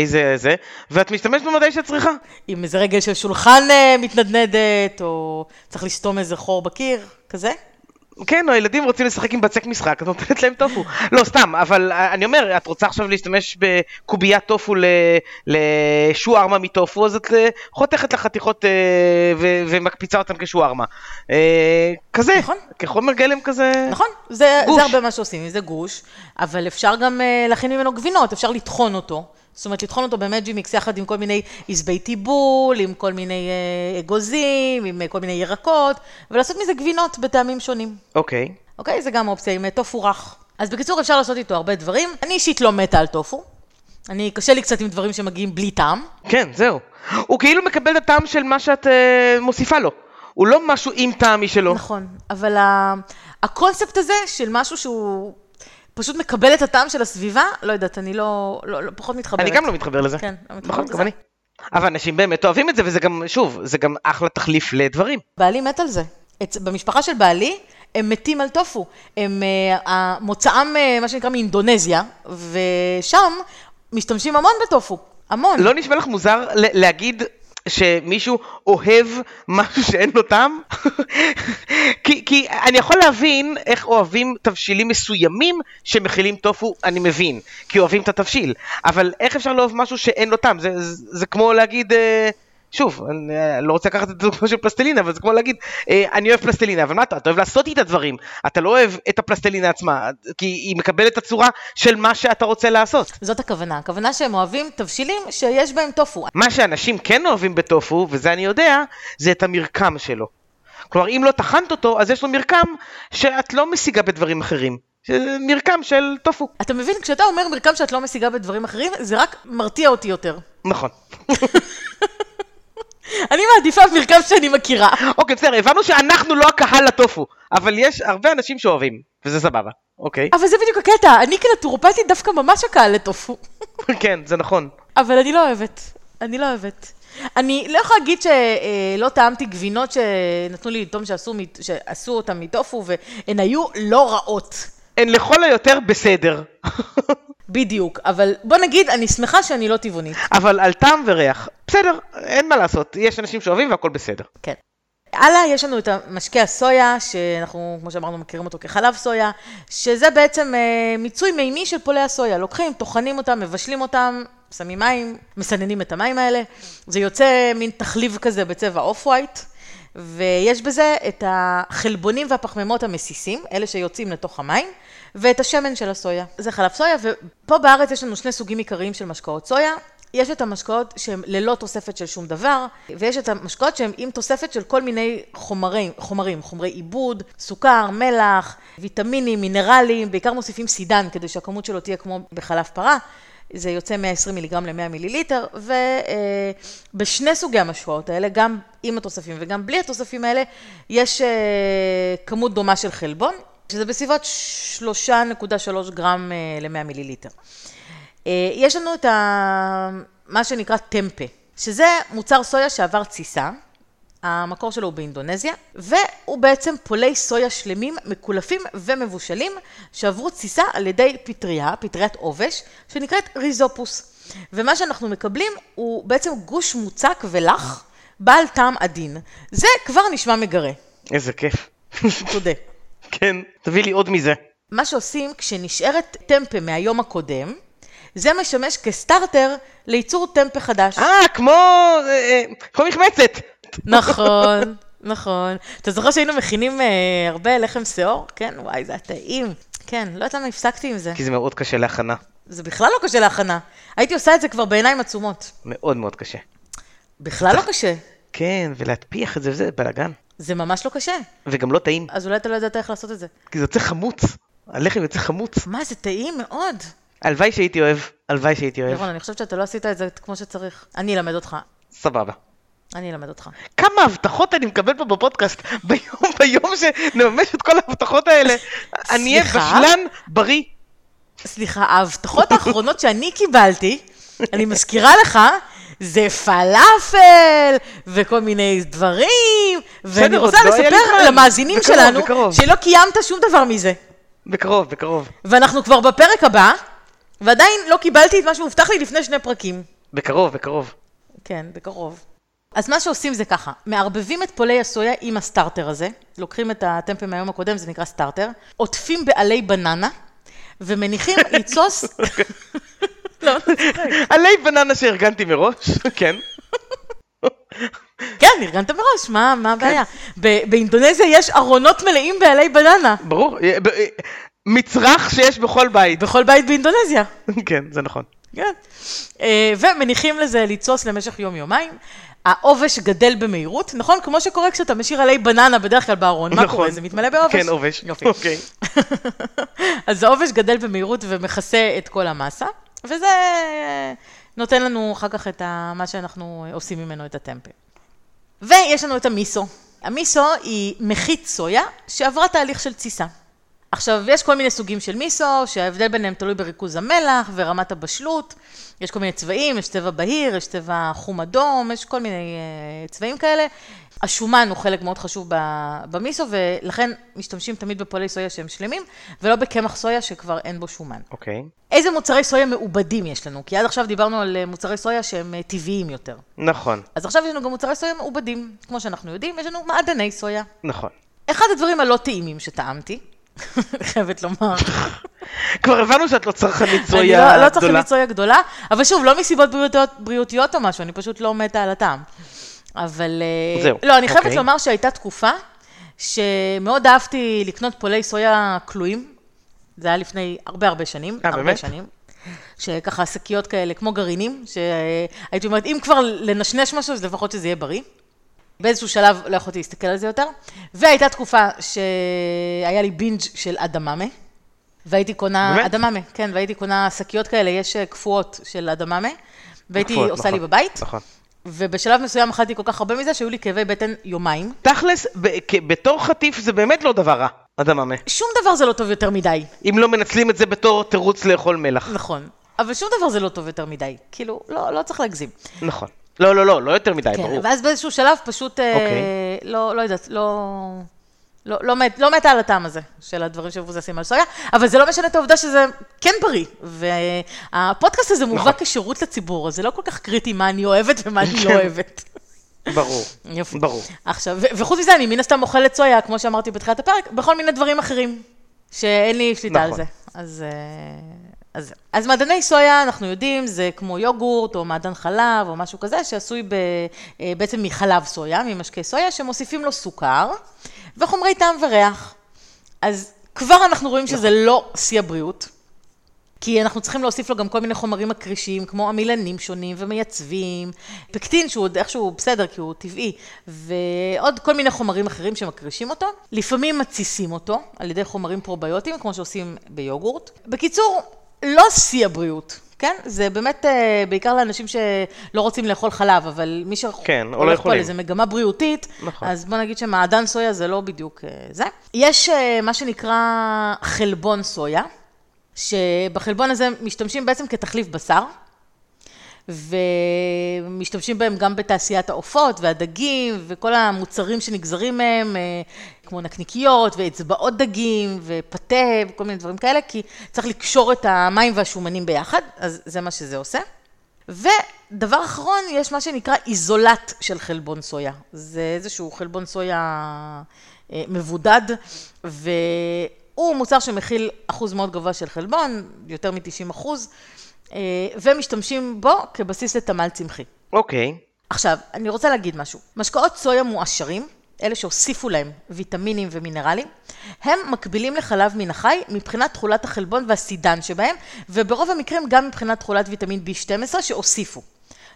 איזה זה, ואת משתמשת בו מתי שאת צריכה. עם איזה רגל של שולחן אה, מתנדנדת, או צריך לסתום איזה חור בקיר, כזה. כן, או הילדים רוצים לשחק עם בצק משחק, את נותנת להם טופו. לא, סתם, אבל אני אומר, את רוצה עכשיו להשתמש בקוביית טופו לשוארמה מטופו, אז את אה, חותכת לחתיכות אה, ו- ומקפיצה אותן כשוארמה. אה, כזה, נכון. כחומר גלם כזה. נכון, זה, גוש. זה הרבה מה שעושים, זה גוש, אבל אפשר גם להכין ממנו גבינות, אפשר לטחון אותו. זאת אומרת, לטחון אותו במג'י מיקס יחד עם כל מיני עזבי טיבול, עם כל מיני אה, אגוזים, עם אה, כל מיני ירקות, ולעשות מזה גבינות בטעמים שונים. אוקיי. אוקיי? זה גם אופציה עם אה, טופו רך. אז בקיצור, אפשר לעשות איתו הרבה דברים. אני אישית לא מתה על טופו. אני, קשה לי קצת עם דברים שמגיעים בלי טעם. כן, זהו. הוא כאילו מקבל את הטעם של מה שאת אה, מוסיפה לו. הוא לא משהו עם טעם משלו. נכון, אבל ה- הקונספט הזה של משהו שהוא פשוט מקבל את הטעם של הסביבה, לא יודעת, אני לא, לא, לא פחות מתחברת. אני גם לא מתחבר לזה. כן, לא מתחברת נכון, לזה. גם אני. אבל אנשים באמת אוהבים את זה, וזה גם, שוב, זה גם אחלה תחליף לדברים. בעלי מת על זה. את, במשפחה של בעלי, הם מתים על טופו. הם, אה, מוצאם, אה, מה שנקרא, מאינדונזיה, ושם משתמשים המון בטופו. המון. לא נשמע לך מוזר להגיד שמישהו אוהב משהו שאין לו טעם? כי, כי אני יכול להבין איך אוהבים תבשילים מסוימים שמכילים טופו, אני מבין, כי אוהבים את התבשיל, אבל איך אפשר לאהוב משהו שאין לו טעם? זה, זה, זה כמו להגיד... אה, שוב, אני אה, לא רוצה לקחת את הדוגמה של פלסטלינה, אבל זה כמו להגיד, אה, אני אוהב פלסטלינה, אבל מה אתה, אתה אוהב לעשות איתה דברים, אתה לא אוהב את הפלסטלינה עצמה, כי היא מקבלת את הצורה של מה שאתה רוצה לעשות. זאת הכוונה. הכוונה שהם אוהבים תבשילים שיש בהם טופו. מה שאנשים כן אוהבים בטופו, וזה אני יודע, זה את המרקם שלו. כלומר, אם לא טחנת אותו, אז יש לו מרקם שאת לא משיגה בדברים אחרים. מרקם של טופו. אתה מבין, כשאתה אומר מרקם שאת לא משיגה בדברים אחרים, זה רק מרתיע אותי יותר. נכון. אני מעדיפה מרקם שאני מכירה. אוקיי, בסדר, הבנו שאנחנו לא הקהל לטופו, אבל יש הרבה אנשים שאוהבים, וזה סבבה, אוקיי? אבל זה בדיוק הקטע, אני כנטורופטית דווקא ממש הקהל לטופו. כן, זה נכון. אבל אני לא אוהבת. אני לא אוהבת. אני לא יכולה להגיד שלא טעמתי גבינות שנתנו לי לטעום שעשו, שעשו אותן מטופו, והן היו לא רעות. הן לכל היותר בסדר. בדיוק. אבל בוא נגיד, אני שמחה שאני לא טבעונית. אבל על טעם וריח, בסדר, אין מה לעשות, יש אנשים שאוהבים והכל בסדר. כן. הלאה, יש לנו את המשקה הסויה, שאנחנו, כמו שאמרנו, מכירים אותו כחלב סויה, שזה בעצם אה, מיצוי מימי של פולי הסויה. לוקחים, טוחנים אותם, מבשלים אותם, שמים מים, מסננים את המים האלה. זה יוצא מין תחליב כזה בצבע off white, ויש בזה את החלבונים והפחמימות המסיסים, אלה שיוצאים לתוך המים, ואת השמן של הסויה. זה חלב סויה, ופה בארץ יש לנו שני סוגים עיקריים של משקאות סויה. יש את המשקאות שהם ללא תוספת של שום דבר, ויש את המשקאות שהם עם תוספת של כל מיני חומרים, חומרים, חומרי עיבוד, סוכר, מלח, ויטמינים, מינרלים, בעיקר מוסיפים סידן כדי שהכמות שלו תהיה כמו בחלב פרה. זה יוצא 120 מיליגרם ל-100 מיליליטר, ובשני סוגי המשקאות האלה, גם עם התוספים וגם בלי התוספים האלה, יש אה, כמות דומה של חלבון, שזה בסביבות 3.3 גרם אה, ל-100 מיליליטר. אה, יש לנו את ה... מה שנקרא טמפה, שזה מוצר סויה שעבר תסיסה, המקור שלו הוא באינדונזיה, והוא בעצם פולי סויה שלמים, מקולפים ומבושלים, שעברו תסיסה על ידי פטריה, פטריית עובש, שנקראת ריזופוס. ומה שאנחנו מקבלים הוא בעצם גוש מוצק ולח, בעל טעם עדין. זה כבר נשמע מגרה, איזה כיף. תודה. כן, תביא לי עוד מזה. מה שעושים כשנשארת טמפה מהיום הקודם, זה משמש כסטארטר לייצור טמפה חדש. אה, כמו... אה, אה, כמו מחמצת. נכון, נכון. אתה זוכר שהיינו מכינים אה, הרבה לחם שאור? כן, וואי, זה היה טעים. כן, לא יודעת למה הפסקתי עם זה. כי זה מאוד קשה להכנה. זה בכלל לא קשה להכנה. הייתי עושה את זה כבר בעיניים עצומות. מאוד מאוד קשה. בכלל לא קשה. כן, ולהטפיח את זה וזה בלאגן. זה ממש לא קשה. וגם לא טעים, אז אולי אתה לא ידעת איך לעשות את זה. כי זה יוצא חמוץ. הלחם יוצא חמוץ. מה, זה טעים מאוד. הלוואי שהייתי אוהב, הלוואי שהייתי אוהב. ירון, אני חושבת שאתה לא עשית את זה כמו שצריך. אני אלמד אותך. סבבה. אני אלמד אותך. כמה הבטחות אני מקבל פה בפודקאסט ביום ביום שנממש את כל ההבטחות האלה. אני אהיה? בשלן בריא. סליחה, ההבטחות האחרונות שאני קיבלתי, אני מזכירה לך, זה פלאפל, וכל מיני דברים, ואני רוצה לא לספר. למאזינים בקרוב, שלנו, בקרוב. שלא קיימת שום דבר מזה. בקרוב, בקרוב. ואנחנו כבר בפרק הבא, ועדיין לא קיבלתי את מה שהובטח לי לפני שני פרקים. בקרוב, בקרוב. כן, בקרוב. אז מה שעושים זה ככה, מערבבים את פולי הסויה עם הסטארטר הזה, לוקחים את הטמפה מהיום הקודם, זה נקרא סטארטר, עוטפים בעלי בננה, ומניחים לתסוס... לא, אתה צוחק. עלי בננה שארגנתי מראש, כן. כן, ארגנת מראש, מה, מה הבעיה? באינדונזיה יש ארונות מלאים בעלי בננה, ברור. אה, אה, מצרך שיש בכל בית. בכל בית באינדונזיה. כן, זה נכון. כן. אה, ומניחים לזה לתסוס למשך יום-יומיים. העובש גדל במהירות, נכון? כמו שקורה כשאתה משאיר עלי בננה בדרך כלל בארון. מה נכון. קורה? זה מתמלא בעובש? כן, עובש. יופי. אוקיי. אז העובש גדל במהירות ומכסה את כל המסה, וזה נותן לנו אחר כך את ה... מה שאנחנו עושים ממנו את הטמפה. ויש לנו את המיסו. המיסו היא מחית סויה שעברה תהליך של תסיסה. עכשיו, יש כל מיני סוגים של מיסו, שההבדל ביניהם תלוי בריכוז המלח ורמת הבשלות. יש כל מיני צבעים, יש צבע בהיר, יש צבע חום אדום, יש כל מיני uh, צבעים כאלה. השומן הוא חלק מאוד חשוב במיסו, ולכן משתמשים תמיד בפועלי סויה שהם שלמים, ולא בקמח סויה שכבר אין בו שומן. אוקיי. Okay. איזה מוצרי סויה מעובדים יש לנו? כי עד עכשיו דיברנו על אה, מוצרי סויה שהם אה, טבעיים יותר. נכון. אז עכשיו יש לנו גם מוצרי סויה מעובדים. כמו שאנחנו יודעים, יש לנו מעדני סויה. נכון. אחד הדברים הלא טעימים שטעמתי, חייבת לומר. כבר הבנו שאת לא צרכנית סויה גדולה. אני לא, לא צרכנית סויה גדולה, אבל שוב, לא מסיבות בריאותיות, בריאותיות או משהו, אני פשוט לא מתה על הטעם. אבל... אה, זהו. לא, אני חייבת אוקיי. לומר שהייתה תקופה שמאוד אהבתי לקנות פולי סויה כלואים. זה היה לפני הרבה הרבה שנים. אה, באמת? שנים. שככה שקיות כאלה, כמו גרעינים, שהייתי אומרת, אם כבר לנשנש משהו, אז לפחות שזה יהיה בריא. באיזשהו שלב לא יכולתי להסתכל על זה יותר. והייתה תקופה שהיה לי בינג' של אדממה. והייתי קונה, באמת? אדממה, כן, והייתי קונה שקיות כאלה, יש אה, קפואות של אדממה, והייתי קפואות, עושה נכון, לי בבית. נכון. ובשלב מסוים אכלתי כל כך הרבה מזה, שהיו לי כאבי בטן יומיים. תכלס, בתור חטיף זה באמת לא דבר רע, אדממה. שום דבר זה לא טוב יותר מדי. אם לא מנצלים את זה בתור תירוץ לאכול מלח. נכון. אבל שום דבר זה לא טוב יותר מדי. כאילו, לא, לא צריך להגזים. נכון. לא, לא, לא, לא יותר מדי, כן, ברור. ואז באיזשהו שלב פשוט, אה, אוקיי. אה, לא, לא יודעת, לא... לא, לא, מת, לא מתה על הטעם הזה של הדברים שמבוססים על סויה, אבל זה לא משנה את העובדה שזה כן בריא. והפודקאסט הזה מובא נכון. כשירות לציבור, אז זה לא כל כך קריטי מה אני אוהבת ומה אני לא. אוהבת. ברור, יופי. ברור. עכשיו, וחוץ מזה, אני מן הסתם אוכלת סויה, כמו שאמרתי בתחילת הפרק, בכל מיני דברים אחרים, שאין לי שליטה נכון. על זה. אז... אה, אז, אז מעדני סויה, אנחנו יודעים, זה כמו יוגורט או מעדן חלב או משהו כזה, שעשוי ב, אה, בעצם מחלב סויה, ממשקי סויה, שמוסיפים לו סוכר וחומרי טעם וריח. אז כבר אנחנו רואים שזה לא שיא הבריאות, כי אנחנו צריכים להוסיף לו גם כל מיני חומרים מקרישים, כמו עמילנים שונים ומייצבים, פקטין שהוא עוד איכשהו בסדר, כי הוא טבעי, ועוד כל מיני חומרים אחרים שמקרישים אותו. לפעמים מתסיסים אותו על ידי חומרים פרוביוטיים, כמו שעושים ביוגורט. בקיצור, לא שיא הבריאות, כן? זה באמת אה, בעיקר לאנשים שלא רוצים לאכול חלב, אבל מי שהולך כן, לא. פה איזה מגמה בריאותית, נכון. אז בוא נגיד שמעדן סויה זה לא בדיוק אה, זה. יש אה, מה שנקרא חלבון סויה, שבחלבון הזה משתמשים בעצם כתחליף בשר. ומשתמשים בהם גם בתעשיית העופות והדגים וכל המוצרים שנגזרים מהם, כמו נקניקיות ואצבעות דגים ופתה וכל מיני דברים כאלה, כי צריך לקשור את המים והשומנים ביחד, אז זה מה שזה עושה. ודבר אחרון, יש מה שנקרא איזולט של חלבון סויה. זה איזשהו חלבון סויה אה, מבודד, והוא מוצר שמכיל אחוז מאוד גבוה של חלבון, יותר מ-90 אחוז. אה, ומשתמשים בו כבסיס לתמ"ל צמחי. אוקיי. Okay. עכשיו, אני רוצה להגיד משהו. משקאות סויה מועשרים, אלה שהוסיפו להם ויטמינים ומינרלים, הם מקבילים לחלב מן החי מבחינת תכולת החלבון והסידן שבהם, וברוב המקרים גם מבחינת תכולת ויטמין B12 שהוסיפו.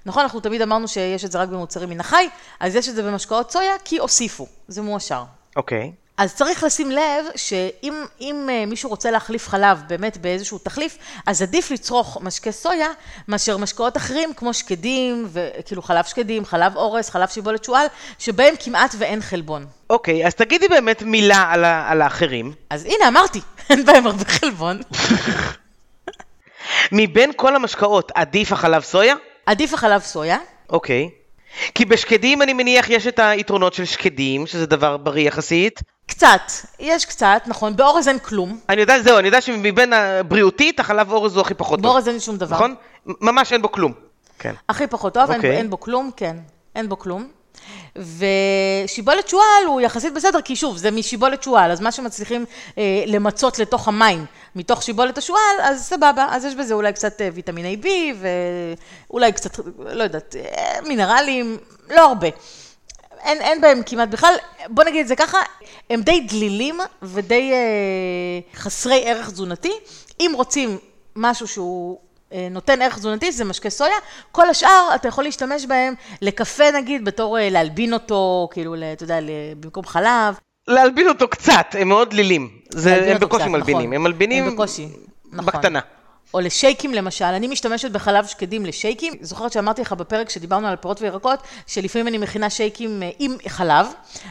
נכון, אנחנו תמיד אמרנו שיש את זה רק במוצרים מן החי, אז יש את זה במשקאות סויה כי הוסיפו, זה מועשר. אוקיי. Okay. אז צריך לשים לב שאם אה, מישהו רוצה להחליף חלב באמת באיזשהו תחליף, אז עדיף לצרוך משקה סויה מאשר משקאות אחרים כמו שקדים, כאילו חלב שקדים, חלב אורס, חלב שיבולת שועל, שבהם כמעט ואין חלבון. אוקיי, אז תגידי באמת מילה על, על האחרים. אז הנה, אמרתי, אין בהם הרבה חלבון. מבין כל המשקאות, עדיף החלב סויה? עדיף החלב סויה. אוקיי. כי בשקדים אני מניח יש את היתרונות של שקדים, שזה דבר בריא יחסית. קצת, יש קצת, נכון, באורז אין כלום. אני יודע, זהו, אני יודע שמבין הבריאותית, החלב אורז הוא הכי פחות טוב. באורז אין שום דבר. נכון? ממש אין בו כלום. כן. הכי פחות טוב, okay. אין, אוקיי. אין בו כלום, כן, אין בו כלום. ושיבולת שועל הוא יחסית בסדר, כי שוב, זה משיבולת שועל, אז מה שמצליחים אה, למצות לתוך המים מתוך שיבולת השועל, אז סבבה, אז יש בזה אולי קצת אה, ויטמיני B, ואולי קצת, לא יודעת, אה, מינרלים, לא הרבה. אין, אין בהם כמעט בכלל, בוא נגיד את זה ככה, הם די דלילים ודי אה, חסרי ערך תזונתי. אם רוצים משהו שהוא נותן ערך תזונתי, זה משקה סויה. כל השאר, אתה יכול להשתמש בהם לקפה נגיד, בתור אה, להלבין אותו, כאילו, אתה יודע, במקום חלב. להלבין אותו קצת, הם מאוד דלילים. זה, הם בקושי קצת, מלבינים, נכון. הם מלבינים... הם בקושי, נכון. בקטנה. או לשייקים למשל, אני משתמשת בחלב שקדים לשייקים. זוכרת שאמרתי לך בפרק שדיברנו על פירות וירקות, שלפעמים אני מכינה שייקים אה, עם חלב,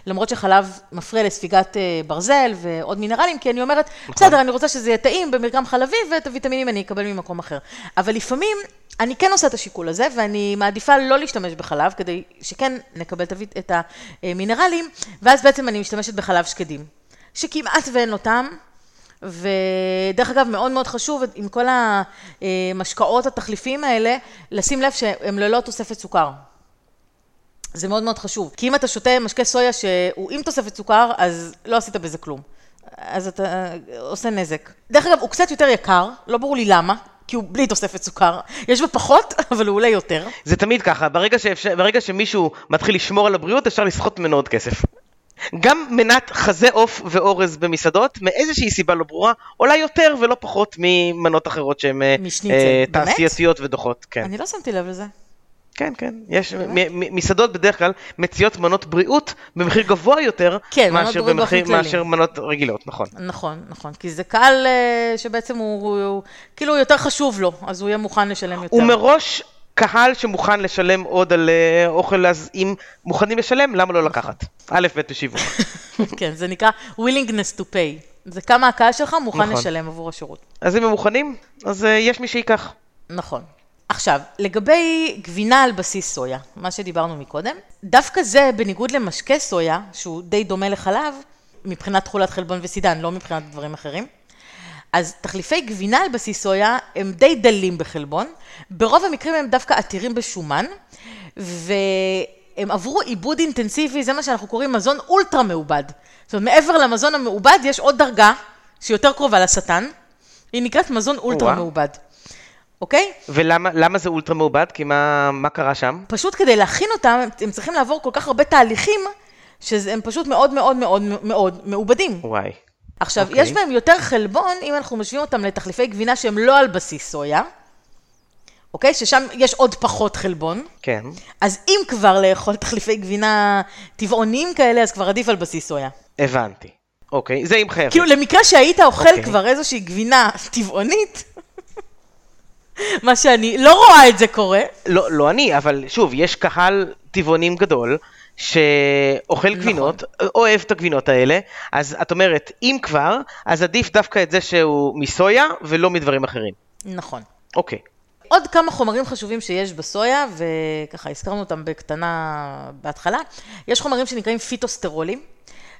למרות שחלב מפריע לספיגת אה, ברזל ועוד מינרלים, כי אני אומרת, נכון. בסדר, אני רוצה שזה יהיה טעים במרקם חלבי, ואת הוויטמינים אני אקבל ממקום אחר. אבל לפעמים אני כן עושה את השיקול הזה, ואני מעדיפה לא להשתמש בחלב, כדי שכן נקבל את המינרלים, ואז בעצם אני משתמשת בחלב שקדים, שכמעט ואין לו טעם. ודרך אגב, מאוד מאוד חשוב עם כל המשקאות התחליפיים האלה, לשים לב שהם ללא תוספת סוכר. זה מאוד מאוד חשוב. כי אם אתה שותה משקה סויה שהוא עם תוספת סוכר, אז לא עשית בזה כלום. אז אתה עושה נזק. דרך אגב, הוא קצת יותר יקר, לא ברור לי למה. כי הוא בלי תוספת סוכר. יש בו פחות, אבל הוא עולה יותר. זה תמיד ככה, ברגע, שאפשר, ברגע שמישהו מתחיל לשמור על הבריאות, אפשר לסחוט ממנו עוד כסף. גם מנת חזה עוף ואורז במסעדות, מאיזושהי סיבה לא ברורה, עולה יותר ולא פחות ממנות אחרות שהן אה, אה תעשייתיות ודוחות. כן. אני לא שמתי לב לזה. כן, כן, יש, מסעדות בדרך כלל מציעות מנות בריאות במחיר גבוה יותר, כן, מאשר, במחיר, מאשר מנות רגילות, נכון. נכון, נכון, כי זה קהל אה, שבעצם הוא, הוא, הוא כאילו יותר חשוב לו, אז הוא יהיה מוכן לשלם יותר. הוא מראש קהל שמוכן לשלם עוד על אה, אוכל, אז אם מוכנים לשלם, למה לא לקחת? א', ב' בשיווק. כן, זה נקרא willingness to pay. זה כמה הקהל שלך מוכן נכון. לשלם עבור השירות. אז אם הם מוכנים, אז uh, יש מי שייקח. נכון. עכשיו, לגבי גבינה על בסיס סויה, מה שדיברנו מקודם, דווקא זה, בניגוד למשקה סויה, שהוא די דומה לחלב, מבחינת תכולת חלבון וסידן, לא מבחינת דברים אחרים, אז תחליפי גבינה על בסיס סויה הם די דלים בחלבון, ברוב המקרים הם דווקא עתירים בשומן, והם עברו עיבוד אינטנסיבי, זה מה שאנחנו קוראים מזון אולטרה מעובד. זאת אומרת, מעבר למזון המעובד יש עוד דרגה שהיא יותר קרובה לשטן, היא נקראת מזון אולטרה מעובד. אוקיי? ולמה זה אולטרה מעובד? כי מה, מה קרה שם? פשוט כדי להכין אותם, הם צריכים לעבור כל כך הרבה תהליכים, שהם פשוט מאוד מאוד מאוד מאוד מעובדים. וואי. עכשיו, okay. אוקיי. יש בהם יותר חלבון, אם אנחנו משווים אותם לתחליפי גבינה שהם לא על בסיס סויה, אוקיי? ששם יש עוד פחות חלבון. כן. אז אם כבר לאכול תחליפי גבינה טבעוניים כאלה, אז כבר עדיף על בסיס סויה. הבנתי. אוקיי, זה עם חייבת. כאילו, למקרה שהיית אוכל okay. אוקיי. כבר איזושהי גבינה טבעונית, מה שאני לא רואה את זה קורה. לא, לא אני, אבל שוב, יש קהל טבעונים גדול. שאוכל נכון. גבינות, אוהב את הגבינות האלה, אז את אומרת, אם כבר, אז עדיף דווקא את זה שהוא מסויה ולא מדברים אחרים. נכון. אוקיי. עוד כמה חומרים חשובים שיש בסויה, וככה הזכרנו אותם בקטנה בהתחלה, יש חומרים שנקראים פיטוסטרולים,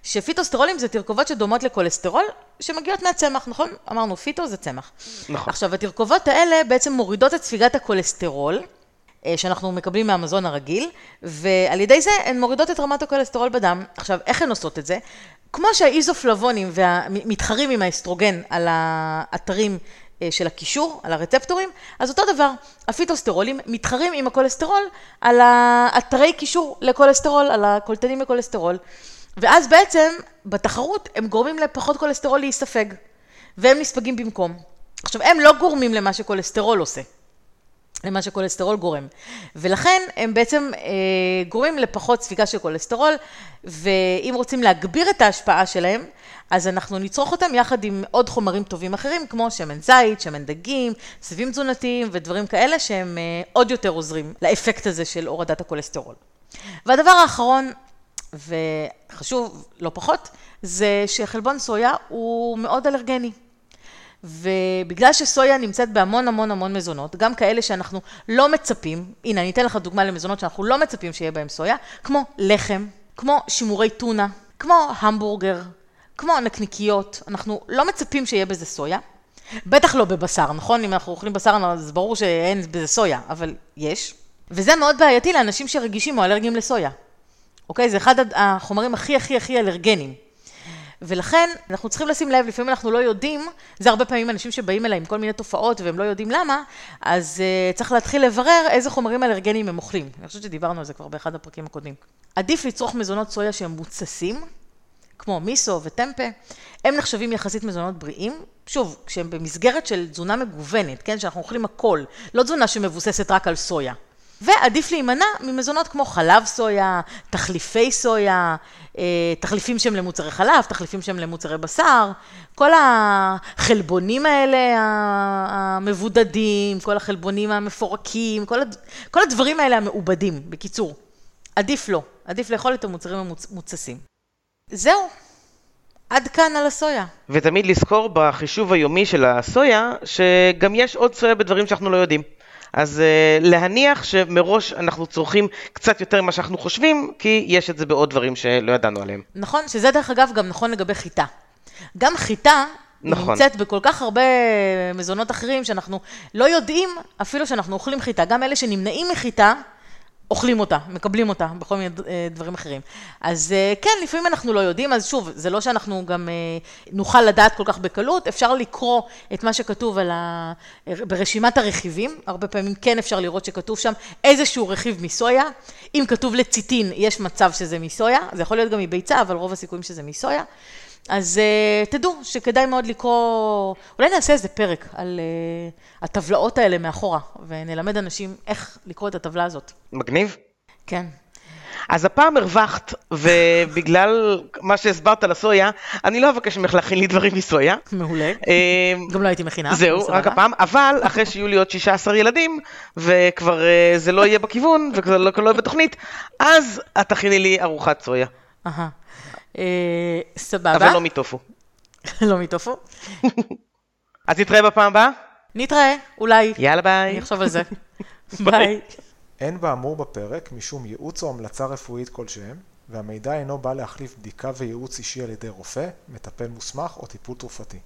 שפיטוסטרולים זה תרכובות שדומות לכולסטרול, שמגיעות מהצמח, נכון? אמרנו, פיטו זה צמח. נכון. עכשיו, התרכובות האלה בעצם מורידות את ספיגת הכולסטרול, שאנחנו מקבלים מהמזון הרגיל, ועל ידי זה הן מורידות את רמת הכולסטרול בדם. עכשיו, איך הן עושות את זה? כמו שהאיזופלבונים מתחרים עם האסטרוגן על האתרים אה, של הקישור, על הרצפטורים, אז אותו דבר, הפיטוסטרולים מתחרים עם הכולסטרול על האתרי קישור לכולסטרול, על הקולטנים לכולסטרול. ואז בעצם, בתחרות, הם גורמים לפחות כולסטרול להיספג, והם נספגים במקום. עכשיו, הם לא גורמים למה שכולסטרול עושה. למה שכולסטרול גורם. ולכן הם בעצם אה, גורמים לפחות ספיגה של כולסטרול, ואם רוצים להגביר את ההשפעה שלהם, אז אנחנו נצרוך אותם יחד עם עוד חומרים טובים אחרים, כמו שמן זית, שמן דגים, סיבים תזונתיים ודברים כאלה שהם אה, עוד יותר עוזרים לאפקט הזה של הורדת הכולסטרול. והדבר האחרון, וחשוב לא פחות, זה שחלבון סויה הוא מאוד אלרגני. ובגלל שסויה נמצאת בהמון המון המון מזונות, גם כאלה שאנחנו לא מצפים, הנה אני אתן לך דוגמה למזונות שאנחנו לא מצפים שיהיה בהם סויה, כמו לחם, כמו שימורי טונה, כמו המבורגר, כמו נקניקיות, אנחנו לא מצפים שיהיה בזה סויה. בטח לא בבשר, נכון? אם אנחנו אוכלים בשר, אז ברור שאין בזה סויה, אבל יש. וזה מאוד בעייתי לאנשים שרגישים או אלרגיים לסויה. אוקיי? זה אחד החומרים הכי הכי הכי אלרגניים. ולכן אנחנו צריכים לשים לב, לפעמים אנחנו לא יודעים, זה הרבה פעמים אנשים שבאים אליי עם כל מיני תופעות והם לא יודעים למה, אז uh, צריך להתחיל לברר איזה חומרים אלרגניים הם אוכלים. אני חושבת שדיברנו על זה כבר באחד הפרקים הקודמים. עדיף לצרוך מזונות סויה שהם מוצסים, כמו מיסו וטמפה, הם נחשבים יחסית מזונות בריאים, שוב, כשהם במסגרת של תזונה מגוונת, כן, שאנחנו אוכלים הכל, לא תזונה שמבוססת רק על סויה. ועדיף להימנע ממזונות כמו חלב סויה, תחליפי סויה, אה, תחליפים שהם למוצרי חלב, תחליפים שהם למוצרי בשר, כל החלבונים האלה המבודדים, כל החלבונים המפורקים, כל, הד... כל הדברים האלה המעובדים, בקיצור. עדיף לא, עדיף לאכול את המוצרים המוצסים. זהו, עד כאן על הסויה. ותמיד לזכור בחישוב היומי של הסויה, שגם יש עוד סויה בדברים שאנחנו לא יודעים. אז uh, להניח שמראש אנחנו צורכים קצת יותר ממה שאנחנו חושבים, כי יש את זה בעוד דברים שלא ידענו עליהם. נכון, שזה דרך אגב גם נכון לגבי חיטה. גם חיטה נכון. נמצאת בכל כך הרבה מזונות אחרים שאנחנו לא יודעים אפילו שאנחנו אוכלים חיטה. גם אלה שנמנעים מחיטה, אוכלים אותה, מקבלים אותה בכל מיני אה, דברים אחרים. אז אה, כן, לפעמים אנחנו לא יודעים, אז שוב, זה לא שאנחנו גם אה, נוכל לדעת כל כך בקלות, אפשר לקרוא את מה שכתוב ה... ברשימת הרכיבים, הרבה פעמים כן אפשר לראות שכתוב שם איזשהו רכיב מסויה. אם כתוב לציטין, יש מצב שזה מסויה, זה יכול להיות גם מביצה, אבל רוב הסיכויים שזה מסויה. אז uh, תדעו שכדאי מאוד לקרוא, אולי נעשה איזה פרק על uh, הטבלאות האלה מאחורה, ונלמד אנשים איך לקרוא את הטבלה הזאת. מגניב. כן. אז הפעם הרווחת, ובגלל מה שהסברת על הסויה, אני לא אבקש ממך להכין לי דברים מסויה. מעולה. אה, גם לא הייתי מכינה. זהו, רק הפעם, אבל אחרי שיהיו לי עוד 16 ילדים, וכבר זה לא יהיה בכיוון, וכבר לא יהיה בתוכנית, אז את תכיני לי ארוחת סויה. אהה. אה, סבבה. אבל לא מטופו. לא מטופו. אז נתראה בפעם הבאה? נתראה, אולי. יאללה ביי. אני אחשוב על זה. ביי. אין באמור בפרק משום ייעוץ או המלצה רפואית כלשהם, והמידע אינו בא להחליף בדיקה וייעוץ אישי על ידי רופא, מטפל מוסמך או טיפול תרופתי.